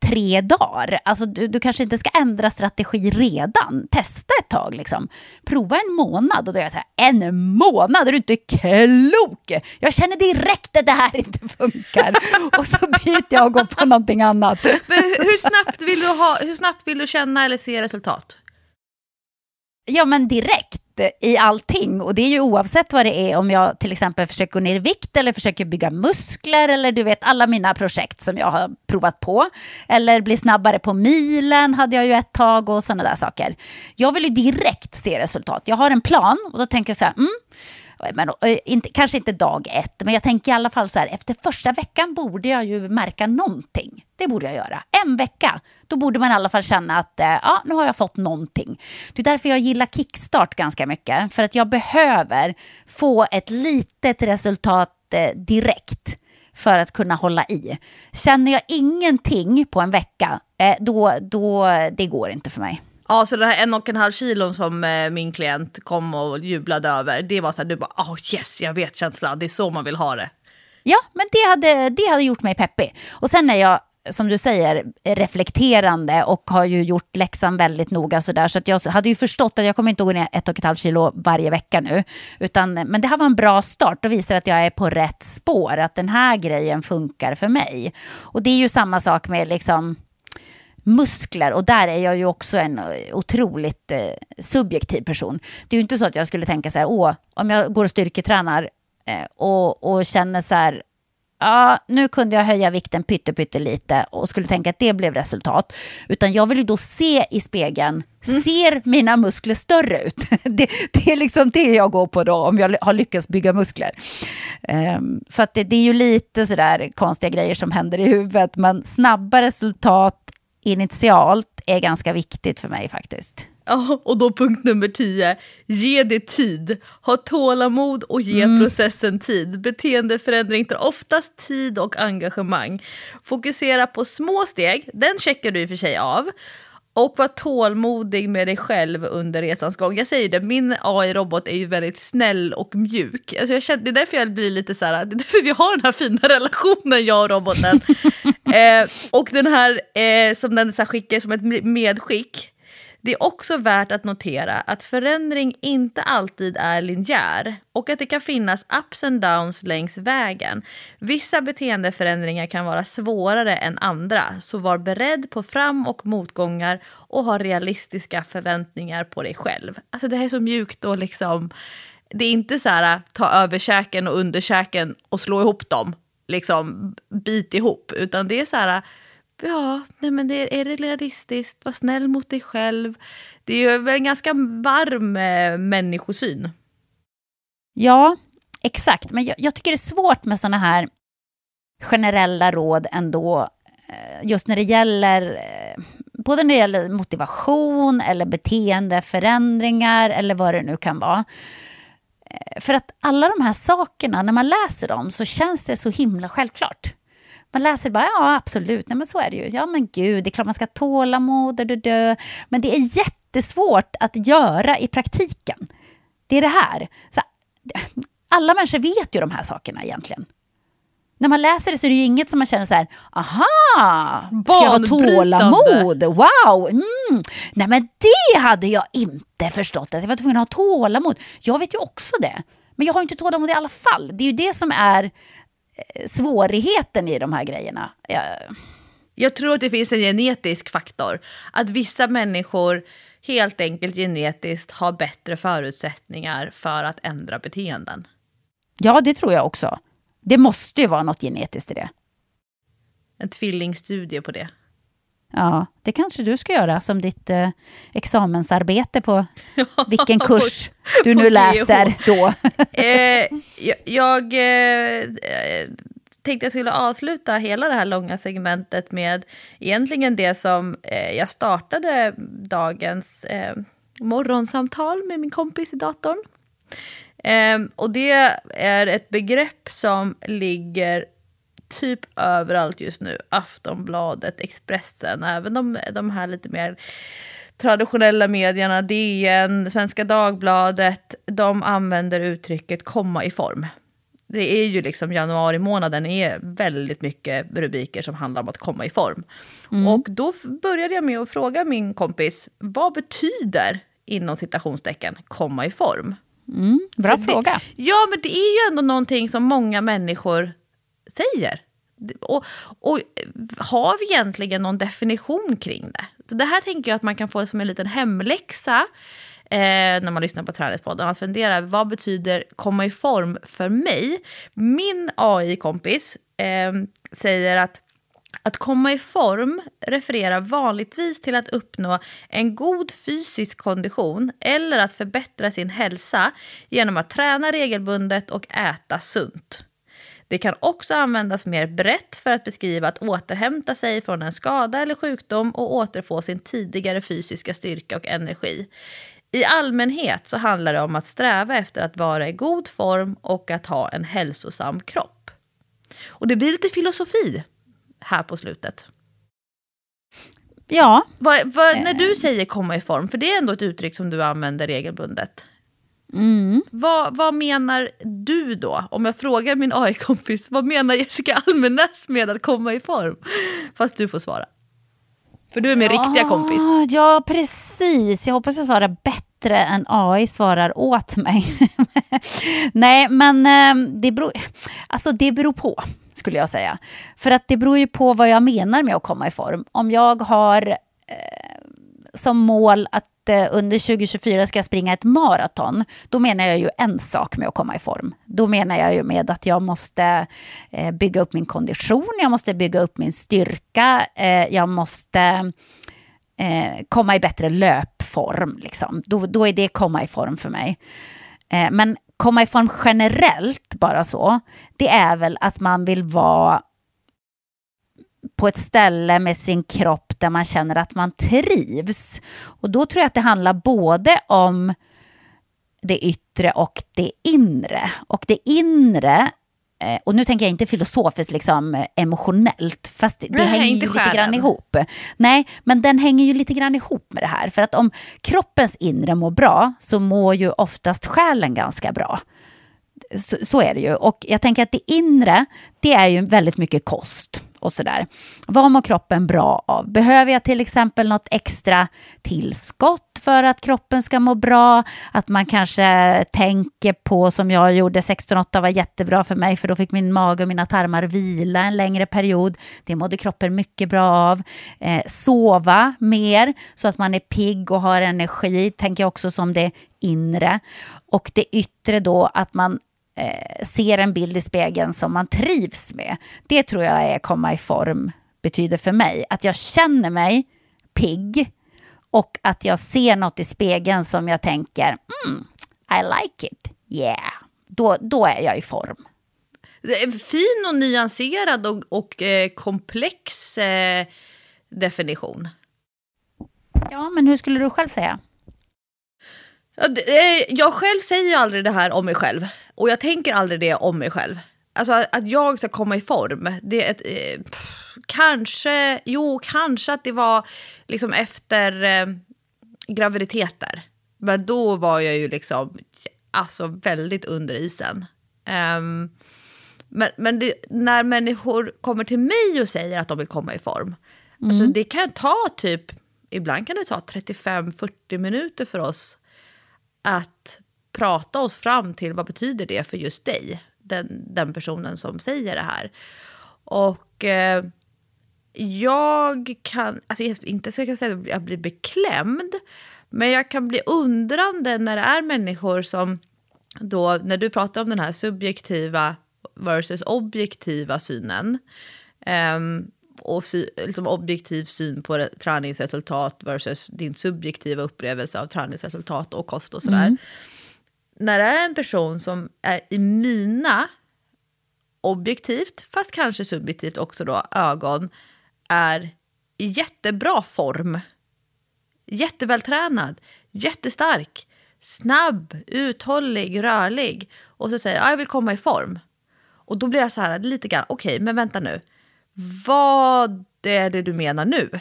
tre dagar. Alltså, du, du, kanske inte ska ändra strategi redan. Testa ett tag. Liksom. Prova en månad. Och då är jag så här, en månad? Är du inte klok? Jag känner direkt att det här inte funkar. och så byter jag och går på någonting annat. hur, snabbt vill du ha, hur snabbt vill du känna eller se resultat? Ja, men direkt Eh, i allting. Och det är ju oavsett vad det är, om jag till exempel försöker gå ner i vikt eller försöker bygga muskler eller du vet alla mina projekt som jag har provat på. Eller bli snabbare på milen hade jag ju ett tag och sådana där saker. Jag vill ju direkt se resultat. Jag har en plan och då tänker jag så här, mm, men, eh, inte, kanske inte dag ett, men jag tänker i alla fall så här, efter första veckan borde jag ju märka någonting. Det borde jag göra. En vecka, då borde man i alla fall känna att eh, ja, nu har jag fått någonting. Det är därför jag gillar kickstart ganska mycket, för att jag behöver få ett litet resultat eh, direkt för att kunna hålla i. Känner jag ingenting på en vecka, eh, då, då det går inte för mig. Ja, så det här en och en halv kilon som eh, min klient kom och jublade över, det var så här, du bara, oh yes, jag vet känslan, det är så man vill ha det. Ja, men det hade, det hade gjort mig peppig. Och sen är jag, som du säger, reflekterande och har ju gjort läxan väldigt noga så där, Så att jag hade ju förstått att jag kommer inte gå ner ett och ett halvt kilo varje vecka nu. Utan, men det här var en bra start och visar att jag är på rätt spår. Att den här grejen funkar för mig. Och det är ju samma sak med liksom muskler och där är jag ju också en eh, otroligt eh, subjektiv person. Det är ju inte så att jag skulle tänka så här, åh, om jag går och styrketränar eh, och, och känner så här, ja, nu kunde jag höja vikten pytte, pytte lite och skulle tänka att det blev resultat. Utan jag vill ju då se i spegeln, mm. ser mina muskler större ut? det, det, är liksom det jag går på då, om jag har lyckats bygga muskler. Um, så att det, det, är ju lite sådär konstiga grejer som händer i huvudet, men snabba resultat initialt är ganska viktigt för mig faktiskt. Ja, och då punkt nummer tio. Ge det tid. Ha tålamod och ge mm. processen tid. Beteendeförändring tar oftast tid och engagemang. Fokusera på små steg, den checkar du i och för sig av. Och var tålmodig med dig själv under resans gång. Jag säger det, min AI-robot är ju väldigt snäll och mjuk. Alltså jag känner, det är därför jag blir lite så här, det är därför vi har den här fina relationen, jag och roboten. eh, och den här, eh, som den så här skickar som ett medskick, det är också värt att notera att förändring inte alltid är linjär och att det kan finnas ups and downs längs vägen. Vissa beteendeförändringar kan vara svårare än andra, så var beredd på fram och motgångar och ha realistiska förväntningar på dig själv. Alltså det här är så mjukt och liksom, det är inte så här ta överkäken och underkäken och slå ihop dem, liksom bit ihop, utan det är så här ja, nej men det är, det realistiskt? Var snäll mot dig själv. Det är ju en ganska varm eh, människosyn. Ja, exakt. Men jag, jag tycker det är svårt med sådana här generella råd ändå. Eh, just när det gäller, eh, både när det gäller motivation eller beteendeförändringar eller vad det nu kan vara. Eh, för att alla de här sakerna, när man läser dem så känns det så himla självklart. Man läser bara, ja absolut, nej men så är det ju. Ja men gud, det är klart man ska ha tålamod, dö, dö. men det är jättesvårt att göra i praktiken. Det är det här. Så, alla människor vet ju de här sakerna egentligen. När man läser det så är det ju inget som man känner så här, aha, ska jag ha tålamod? Wow! Mm. Nej men det hade jag inte förstått, att jag var tvungen att ha tålamod. Jag vet ju också det, men jag har inte tålamod i alla fall. Det är ju det som är svårigheten i de här grejerna. Jag... jag tror att det finns en genetisk faktor. Att vissa människor helt enkelt genetiskt har bättre förutsättningar för att ändra beteenden. Ja, det tror jag också. Det måste ju vara något genetiskt i det. En tvillingstudie på det. Ja, det kanske du ska göra som ditt eh, examensarbete på vilken kurs du nu läser då. eh, jag, eh, tänkte jag skulle avsluta hela det här långa segmentet med egentligen det som eh, jag startade dagens eh, morgonsamtal med min kompis i datorn. Eh, och det är ett begrepp som ligger typ överallt just nu. Aftonbladet, Expressen, även de, de här lite mer traditionella medierna, DN, Svenska Dagbladet, de använder uttrycket komma i form. Det är ju liksom januari månaden är väldigt mycket rubriker som handlar om att komma i form. Mm. Och då började jag med att fråga min kompis, vad betyder inom citationstecken komma i form? Mm, bra det, fråga. Ja, men det är ju ändå någonting som många människor säger. Och, och har vi egentligen någon definition kring det? Så det här tänker jag att man kan få som en liten hemläxa eh, när man lyssnar på Träningspodden. Att fundera, vad betyder komma i form för mig? Min AI-kompis eh, säger att att komma i form refererar vanligtvis till att uppnå en god fysisk kondition eller att förbättra sin hälsa genom att träna regelbundet och äta sunt. Det kan också användas mer brett för att beskriva att återhämta sig från en skada eller sjukdom och återfå sin tidigare fysiska styrka och energi. I allmänhet så handlar det om att sträva efter att vara i god form och att ha en hälsosam kropp. Och det blir lite filosofi här på slutet. Ja. Vad, vad, när du säger komma i form, för det är ändå ett uttryck som du använder regelbundet. Mm. Vad, vad menar du då? Om jag frågar min AI-kompis, vad menar Jessica Almenäs med att komma i form? Fast du får svara. För du är min ja, riktiga kompis. Ja, precis. Jag hoppas jag svarar bättre än AI svarar åt mig. Nej, men eh, det beror, alltså det beror på, skulle jag säga. För att det beror ju på vad jag menar med att komma i form. Om jag har eh, som mål att Eh, under 2024 ska jag springa ett maraton, då menar jag ju en sak med att komma i form. Då menar jag ju med att jag måste eh, bygga upp min kondition, jag måste bygga upp min styrka, eh, jag måste komma i bättre löpform. Liksom. Då, då är det komma i form för mig. men komma i form generellt, bara så, det är väl att man vill vara på ett ställe med sin kropp där man känner att man trivs. Och då tror jag att det handlar både om det yttre och det inre. Och det inre, eh, och nu tänker jag inte filosofiskt, liksom emotionellt, fast det, Nej, hänger ju lite grann ihop. Nej, men den hänger ju lite grann ihop med det här. För att om kroppens inre mår bra så mår ju oftast själen ganska bra. Så, så, är det ju. Och jag tänker att det inre, det är ju väldigt mycket kost och sådär. Vad mår kroppen bra av? Behöver jag till exempel något extra tillskott för att kroppen ska må bra? Att man kanske tänker på, som jag gjorde, 16-8 var jättebra för mig för då fick min mage och mina tarmar vila en längre period. Det mådde kroppen mycket bra av. Eh, sova mer så att man är pigg och har energi, tänker jag också som det inre. Och det yttre då att man eh, ser en bild i spegeln som man trivs med. Det tror jag är komma i form betyder för mig. Att jag känner mig pigg och att jag ser något i spegeln som jag tänker, mm, I like it, yeah. Då, då är jag i form. Fin och nyanserad och, och eh, komplex eh, definition. Ja, men hur skulle du själv säga? Eh, jag själv säger ju aldrig det här om mig själv. Och jag tänker aldrig det om mig själv. Alltså att, att jag ska komma i form. Det är ett, eh, pff, kanske, jo, kanske att det var liksom efter eh, graviditeter. Men då var jag ju liksom alltså väldigt under isen. Um, men men det, när människor kommer till mig och säger att de vill komma i form, mm. alltså det kan ta typ, ibland kan det ta 35-40 minuter för oss att prata oss fram till vad betyder det för just dig, den, den personen som säger det här. Och eh, jag kan, alltså inte så jag kan säga att jag blir beklämd, men jag kan bli undrande när det är människor som då, när du pratar om den här subjektiva versus objektiva synen, um, och liksom objektiv syn på träningsresultat versus din subjektiva upplevelse av träningsresultat och kost och sådär. Mm. När det är en person som är i mina, objektivt, fast kanske subjektivt också då, ögon, är i jättebra form, jättevältränad, jättestark, snabb, uthållig, rörlig och så säger jag, jag vill komma i form. Och då blir jag så här lite grann, okej, okay, men vänta nu. Vad är det du menar nu?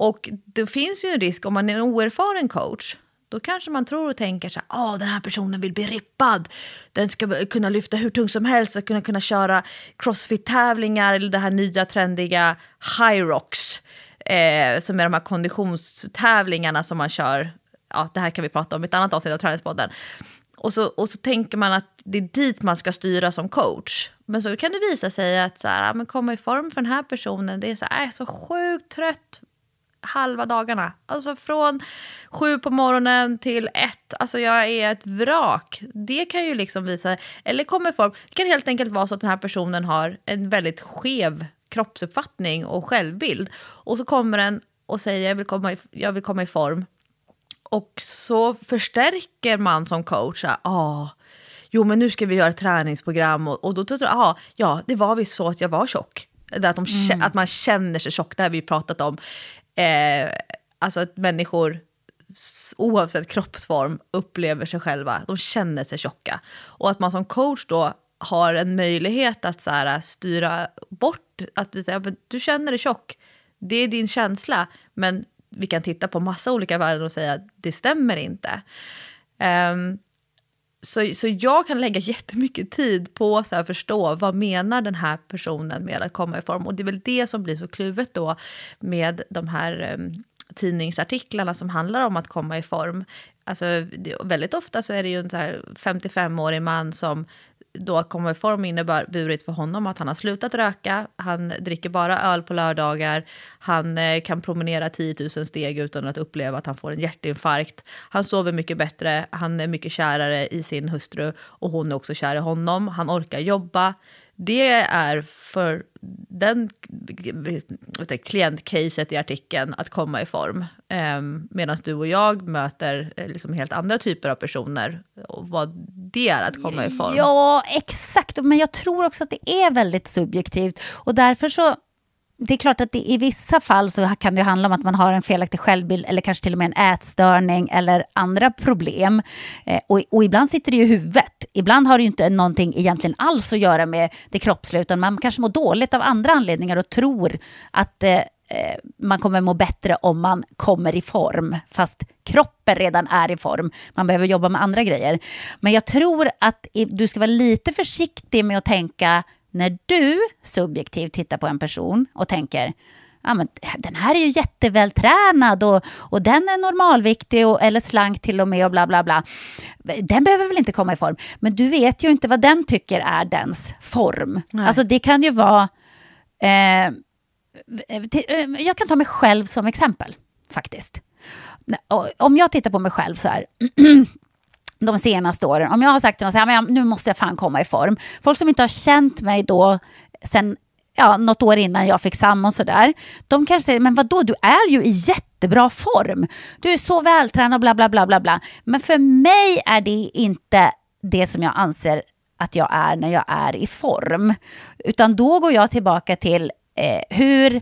Och det finns ju en risk om man är en oerfaren coach. Då kanske man tror och tänker så här, oh, den här personen vill bli rippad. Den ska kunna lyfta hur tungt som helst, ska kunna, kunna köra crossfit-tävlingar eller det här nya trendiga high rocks. Eh, som är de här konditionstävlingarna som man kör. Ja, det här kan vi prata om i ett annat avsnitt av Träningspodden. Och så, och så tänker man att det är dit man ska styra som coach. Men så kan det visa sig att så här, men komma i form för den här personen, det är så, här, äh, jag är så sjukt trött halva dagarna. Alltså från sju på morgonen till ett. Alltså jag är ett vrak. Det kan ju liksom visa, eller komma i form. Det kan helt enkelt vara så att den här personen har en väldigt skev kroppsuppfattning och självbild. Och så kommer den och säger jag vill komma i, jag vill komma i form. Och så förstärker man som coach, ah, jo men nu ska vi göra ett träningsprogram och, och då tror jag, ja det var visst så att jag var tjock. Att, de, mm. att man känner sig tjock, det har vi pratat om. Eh, alltså att människor oavsett kroppsform upplever sig själva, de känner sig tjocka. Och att man som coach då har en möjlighet att så här, styra bort, att vi säger, du känner dig tjock, det är din känsla, men vi kan titta på massa olika värden och säga att det stämmer inte. Um, så, så jag kan lägga jättemycket tid på att förstå vad menar den här personen med att komma i form. Och det är väl det som blir så kluvet då med de här um, tidningsartiklarna som handlar om att komma i form. Alltså, det, väldigt ofta så är det ju en 55-årig man som då kommer form inneburit för honom att han har slutat röka, han dricker bara öl på lördagar, han eh, kan promenera 10 000 steg utan att uppleva att han får en hjärtinfarkt. Han sover mycket bättre, han är mycket kärare i sin hustru och hon är också kär i honom. Han orkar jobba, det är för den klientcaset i artikeln att komma i form. Eh, Medan du och jag möter eh, liksom helt andra typer av personer och vad det är att komma i form. Ja, exakt. Men jag tror också att det är väldigt subjektivt. Och därför så det är klart att det, i vissa fall så kan det handla om att man har en felaktig självbild eller kanske till och med en ätstörning eller andra problem. Eh, och, och, ibland sitter det i huvudet. Ibland har det ju inte någonting egentligen alls att göra med det kroppsliga utan man kanske mår dåligt av andra anledningar och tror att eh, eh man kommer må bättre om man kommer i form, fast kroppen redan är i form. Man behöver jobba med andra grejer. Men jag tror att du ska vara lite försiktig med att tänka när du subjektivt tittar på en person och tänker ja, men den här är ju jättevältränad och, och den är normalviktig och, eller slank till och med och bla bla bla. Den behöver väl inte komma i form. Men du vet ju inte vad den tycker är dens form. Nej. Alltså det kan ju vara... Eh, till, eh, jag kan ta mig själv som exempel faktiskt. Om jag tittar på mig själv så här. de senaste åren. Om jag har sagt till någon att nu måste jag fan komma i form. Folk som inte har känt mig då sen ja, något år innan jag fick samma och sådär. De kanske säger, men vadå, du är ju i jättebra form. Du är så vältränad, bla bla bla bla bla. Men för mig är det inte det som jag anser att jag är när jag är i form. Utan då går jag tillbaka till eh, hur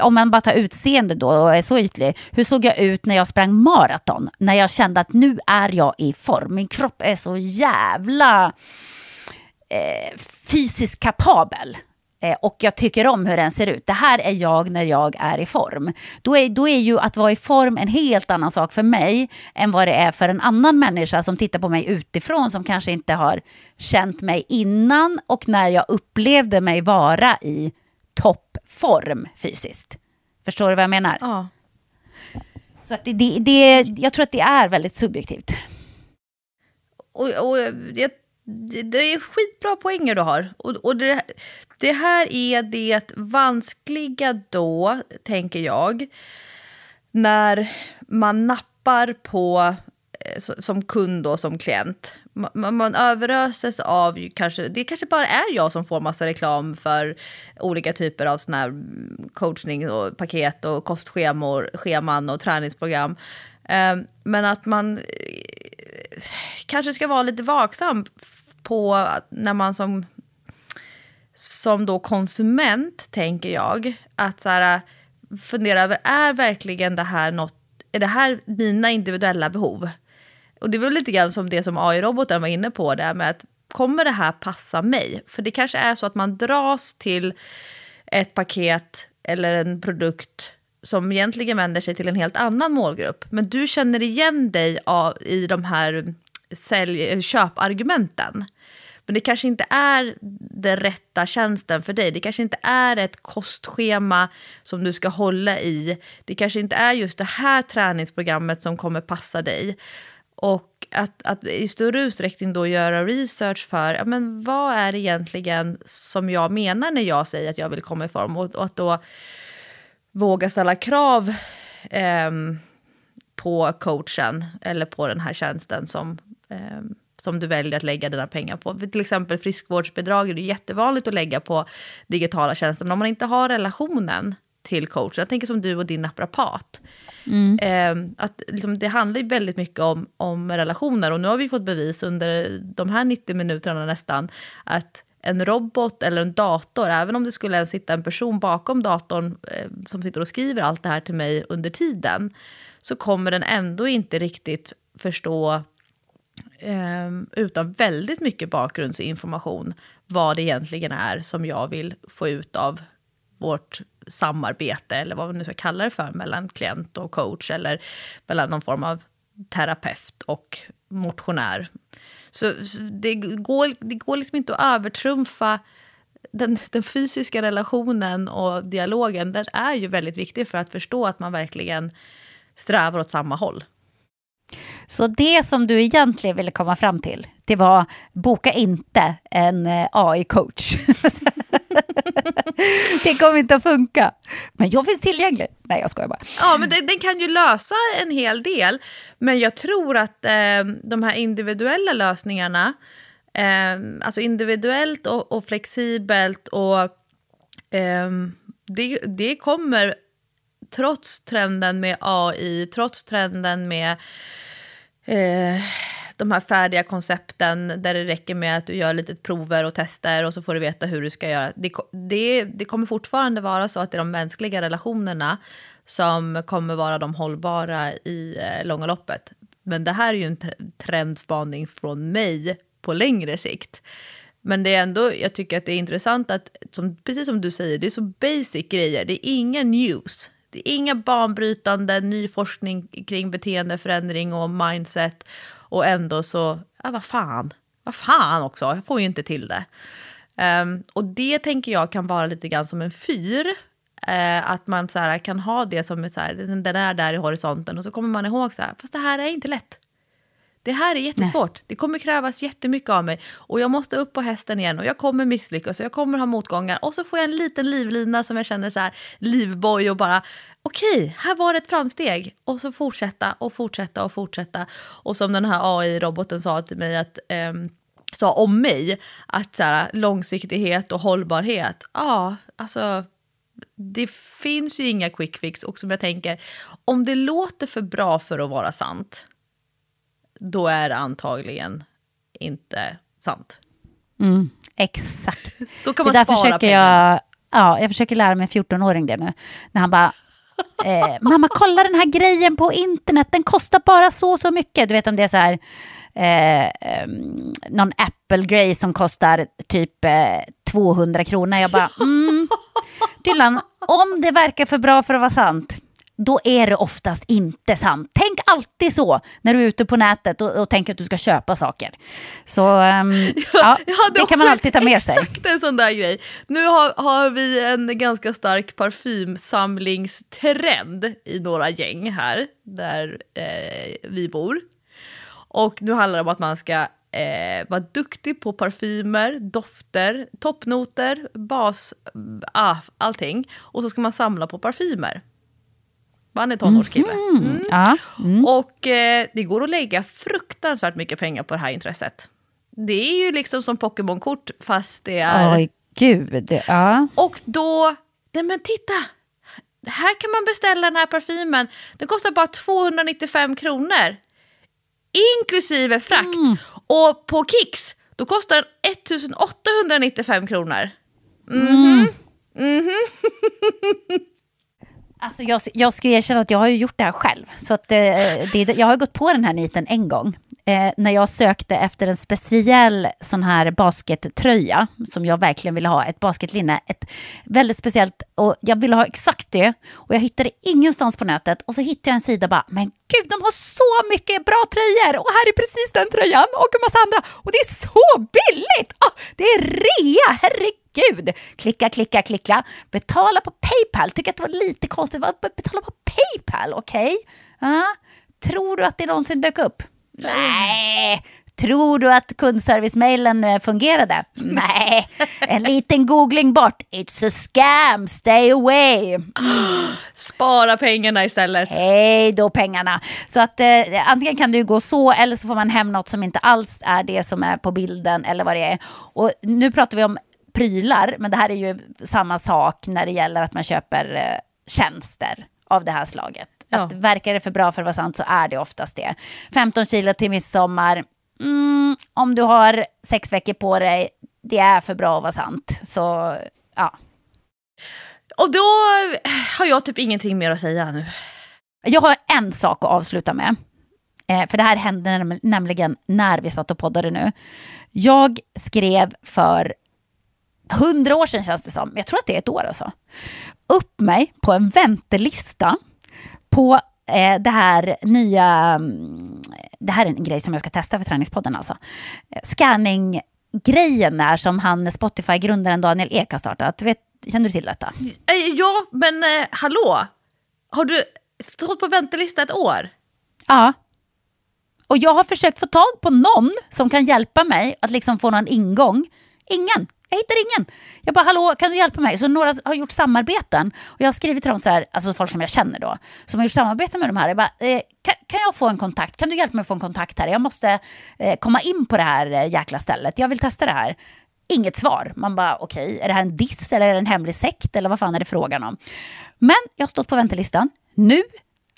om man bara tar utseende då och är så ytlig, hur såg jag ut när jag sprang maraton? När jag kände att nu är jag i form, min kropp är så jävla eh, fysiskt kapabel. Eh, och jag tycker om hur den ser ut. Det här är jag när jag är i form. Då är, då är ju att vara i form en helt annan sak för mig än vad det är för en annan människa som tittar på mig utifrån som kanske inte har känt mig innan och när jag upplevde mig vara i topp toppform fysiskt. Förstår du vad jag menar? Ja. Så att det, det, det, jag tror att det är väldigt subjektivt. Och, och det, det är skitbra poänger du har. Och, och det, det här är det vanskliga då, tänker jag, när man nappar på, som kund och som klient. Man, man överöses av, kanske, det kanske bara är jag som får massa reklam för olika typer av såna här mm, coachning och paket och kostschemor, scheman och träningsprogram. Eh, men att man eh, kanske ska vara lite vaksam på när man som, som då konsument, tänker jag, att så här, eh, fundera över, är verkligen det här något, är det här mina individuella behov? Och det är väl lite grann som det som AI-roboten var inne på, det här med att kommer det här passa mig? För det kanske är så att man dras till ett paket eller en produkt som egentligen vänder sig till en helt annan målgrupp. Men du känner igen dig av, i de här sälj, eh, köpargumenten. Men det kanske inte är den rätta tjänsten för dig. Det kanske inte är ett kostschema som du ska hålla i. Det kanske inte är just det här träningsprogrammet som kommer passa dig. Och att, att i större utsträckning då göra research för ja, men vad är det egentligen som jag menar när jag säger att jag vill komma i form. Och, och att då våga ställa krav eh, på coachen eller på den här tjänsten som, eh, som du väljer att lägga dina pengar på. Till exempel friskvårdsbidrag är det jättevanligt att lägga på digitala tjänster, men om man inte har relationen till coachen, jag tänker som du och din naprapat, Ehm, att liksom, det handlar ju väldigt mycket om, om relationer. Och nu har vi fått bevis under de här 90 minuterna nästan att en robot eller en dator, även om det skulle sitta en person bakom datorn eh, som sitter och skriver allt det här till mig under tiden, så kommer den ändå inte riktigt förstå eh, utan väldigt mycket bakgrundsinformation vad det egentligen är som jag vill få ut av vårt samarbete eller vad man nu ska kalla det för mellan klient och coach eller mellan någon form av terapeut och motionär. Så, så det, går, det går liksom inte att övertrumfa den, den fysiska relationen och dialogen. Den är ju väldigt viktig för att förstå att man verkligen strävar åt samma håll. Så det som du egentligen ville komma fram till, det var boka inte en eh, AI-coach. det kommer inte att funka. Men jag finns tillgänglig. Nej, jag skojar bara. Ja, men den, den kan ju lösa en hel del. Men jag tror att eh, de här individuella lösningarna, eh, alltså individuellt och, och flexibelt och eh, det, det kommer trots trenden med AI, trots trenden med eh, de här färdiga koncepten där det räcker med att du gör lite prover och tester och så får du veta hur du ska göra. Det, det, det kommer fortfarande vara så att det är de mänskliga relationerna som kommer vara de hållbara i eh, långa loppet. Men det här är ju en trendspaning från mig på längre sikt. Men det är ändå, jag tycker att det är intressant att, som, precis som du säger, det är så basic grejer. Det är inga news. Det är inga banbrytande ny forskning kring beteendeförändring och mindset. Och ändå så, ja vad fan, vad fan också, jag får ju inte till det. Ehm, och det tänker jag kan vara lite grann som en fyr. Eh, att man så här, kan ha det som så här, den är där i horisonten och så kommer man ihåg så här, fast det här är inte lätt. Det här är jättesvårt. Det kommer krävas jättemycket av mig. Och jag måste upp på hästen igen och jag kommer misslyckas och jag kommer ha motgångar. Och så får jag en liten livlina som jag känner så här, livboj och bara okej, här var det ett framsteg. Och så fortsätta och fortsätta och fortsätta. Och som den här AI-roboten sa till mig att ehm, sa om mig, att så här, långsiktighet och hållbarhet, ja, alltså det finns ju inga quick fix. Och som jag tänker, om det låter för bra för att vara sant, då är det antagligen inte sant. Mm, exakt. Då kan Det man därför spara försöker pengar. jag ja, jag försöker lära mig en 14-åring det nu. När han bara, eh, mamma kolla den här grejen på internet, den kostar bara så och så mycket. Du vet om det är så här, eh, eh, någon Apple-grej som kostar typ eh, 200 kronor. Jag bara, mm, Dylan, om det verkar för bra för att vara sant, då är det oftast inte sant. Tänk alltid så när du är ute på nätet och, och tänker att du ska köpa saker. Så um, ja, det kan man alltid ta med sig. Exakt en sån där grej. Nu har, har vi en ganska stark parfymsamlingstrend i några gäng här där eh, vi bor. Och nu handlar det om att man ska eh, vara duktig på parfymer, dofter, toppnoter, bas, ah, allting. Och så ska man samla på parfymer. Man är tonårskille. Mm. Ja, mm. Och eh, det går att lägga fruktansvärt mycket pengar på det här intresset. Det är ju liksom som Pokémon-kort fast det är... Oj, gud. Ja. Och då, nej men titta! Här kan man beställa den här parfymen. Den kostar bara 295 kronor. Inklusive frakt. Och på Kicks, då kostar den 1895 kronor. Mhm. Mhm. Alltså jag, jag ska erkänna att jag har ju gjort det här själv. Så att, eh, det, jag har gått på den här niten en gång. Eh, när jag sökte efter en speciell sån här baskettröja som jag verkligen ville ha, ett basketlinne. Ett väldigt speciellt, och jag ville ha exakt det. Och jag hittade ingenstans på nätet. Och så hittade jag en sida bara, men gud, de har så mycket bra tröjor. Och här är precis den tröjan och en massa andra. Och det är så billigt! Oh, det är rea, herregud gud! Klicka, klicka, klicka. Betala på Paypal. Tycker att det var lite konstigt. Betala på Paypal, okej? Okay? Uh, tror du att det någonsin dök upp? Nej. Tror du att kundservice-mailen eh, fungerade? Nej. En liten googling bort. It's a scam, stay away. Spara pengarna istället. Hej då pengarna. Så att eh, antingen kan du gå så eller så får man hem något som inte alls är det som är på bilden eller vad det är. Och nu pratar vi om prylar, men det här är ju samma sak när det gäller att man köper eh, tjänster av det här slaget. Ja. Att verkar det för bra för att vara sant så är det oftast det. 15 kilo till midsommar, mm, om du har sex veckor på dig, det är för bra att vara sant. Så ja. Och då har jag typ ingenting mer att säga nu. Jag har en sak att avsluta med. Eh, för det här hände näm- nämligen när vi satt och poddade nu. Jag skrev för hundra år sedan känns det som, jag tror att det är ett år alltså, upp mig på en väntelista på eh, det här nya, mm, det här är en grej som jag ska testa för träningspodden alltså. Eh, Scanning-grejen där som han Spotify-grundaren Daniel Ek har startat. Vet, känner du till detta? Eh, Ja, men eh, hallå? Har du stått på väntelista ett år? Ja. Och jag har försökt få tag på någon som kan hjälpa mig att liksom få någon ingång. Ingen. Jag hittar ingen. Jag bara, hallå, kan du hjälpa mig? Så några har gjort samarbeten. Och jag har skrivit till dem så här, alltså folk som jag känner då, som har gjort samarbeten med de här. Jag bara, eh, kan, kan jag få en kontakt? Kan du hjälpa mig att få en kontakt här? Jag måste eh, komma in på det här eh, jäkla stället. Jag vill testa det här. Inget svar. Man bara, okej, okay, är det här en diss eller är det en hemlig sekt eller vad fan är det frågan om? Men jag har stått på väntelistan. Nu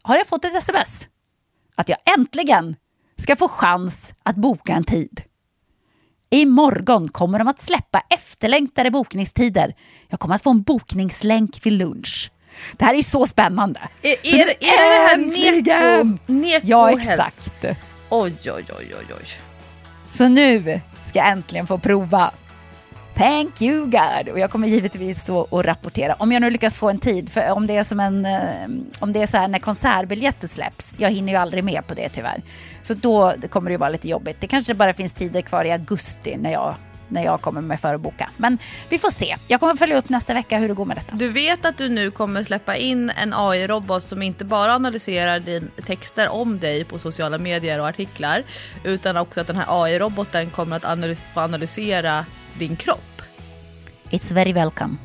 har jag fått ett sms. Att jag äntligen ska få chans att boka en tid. Imorgon kommer de att släppa efterlängtade bokningstider. Jag kommer att få en bokningslänk vid lunch. Det här är ju så spännande. Är, Så är, det- är det här äntligen! Neko? Neko Ja, exakt. Oj, oj, oj, oj, oj. Så nu ska jag äntligen få prova. Thank you God! Och jag kommer givetvis så att rapportera. Om jag nu lyckas få en tid, för om det är som en, eh, om det är så här när konsertbiljetter släpps, jag hinner ju aldrig med på det tyvärr. Så då kommer det ju vara lite jobbigt. Det kanske bara finns tider kvar i augusti när jag, när jag kommer med för att boka. Men vi får se. Jag kommer följa upp nästa vecka hur det går med detta. Du vet att du nu kommer släppa in en AI-robot som inte bara analyserar din texter om dig på sociala medier och artiklar, utan också att den här AI-roboten kommer att analys- analysera din kropp. It's very welcome.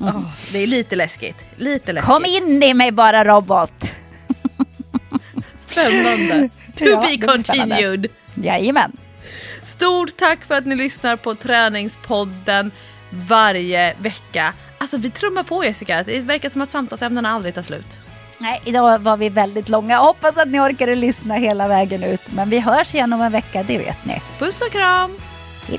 Åh, det är lite läskigt. Lite läskigt. Kom in i mig bara robot! Spännande. To Ja, be continued. Jajamän. Stort tack för att ni lyssnar på träningspodden varje vecka. Alltså vi trummar på Jessica, det verkar som att samtalsämnena aldrig tar slut. Nej, idag var vi väldigt långa. Hoppas att ni orkade lyssna hela vägen ut. Men vi hörs igen om en vecka, det vet ni. Puss och kram! Hej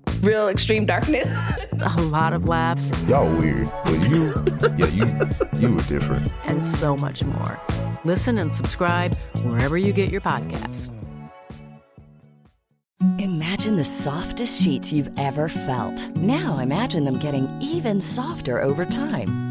real extreme darkness. a lot of laughs. Y'all weird, but you, yeah, you, you were different. And so much more. Listen and subscribe wherever you get your podcasts. Imagine the softest sheets you've ever felt. Now imagine them getting even softer over time.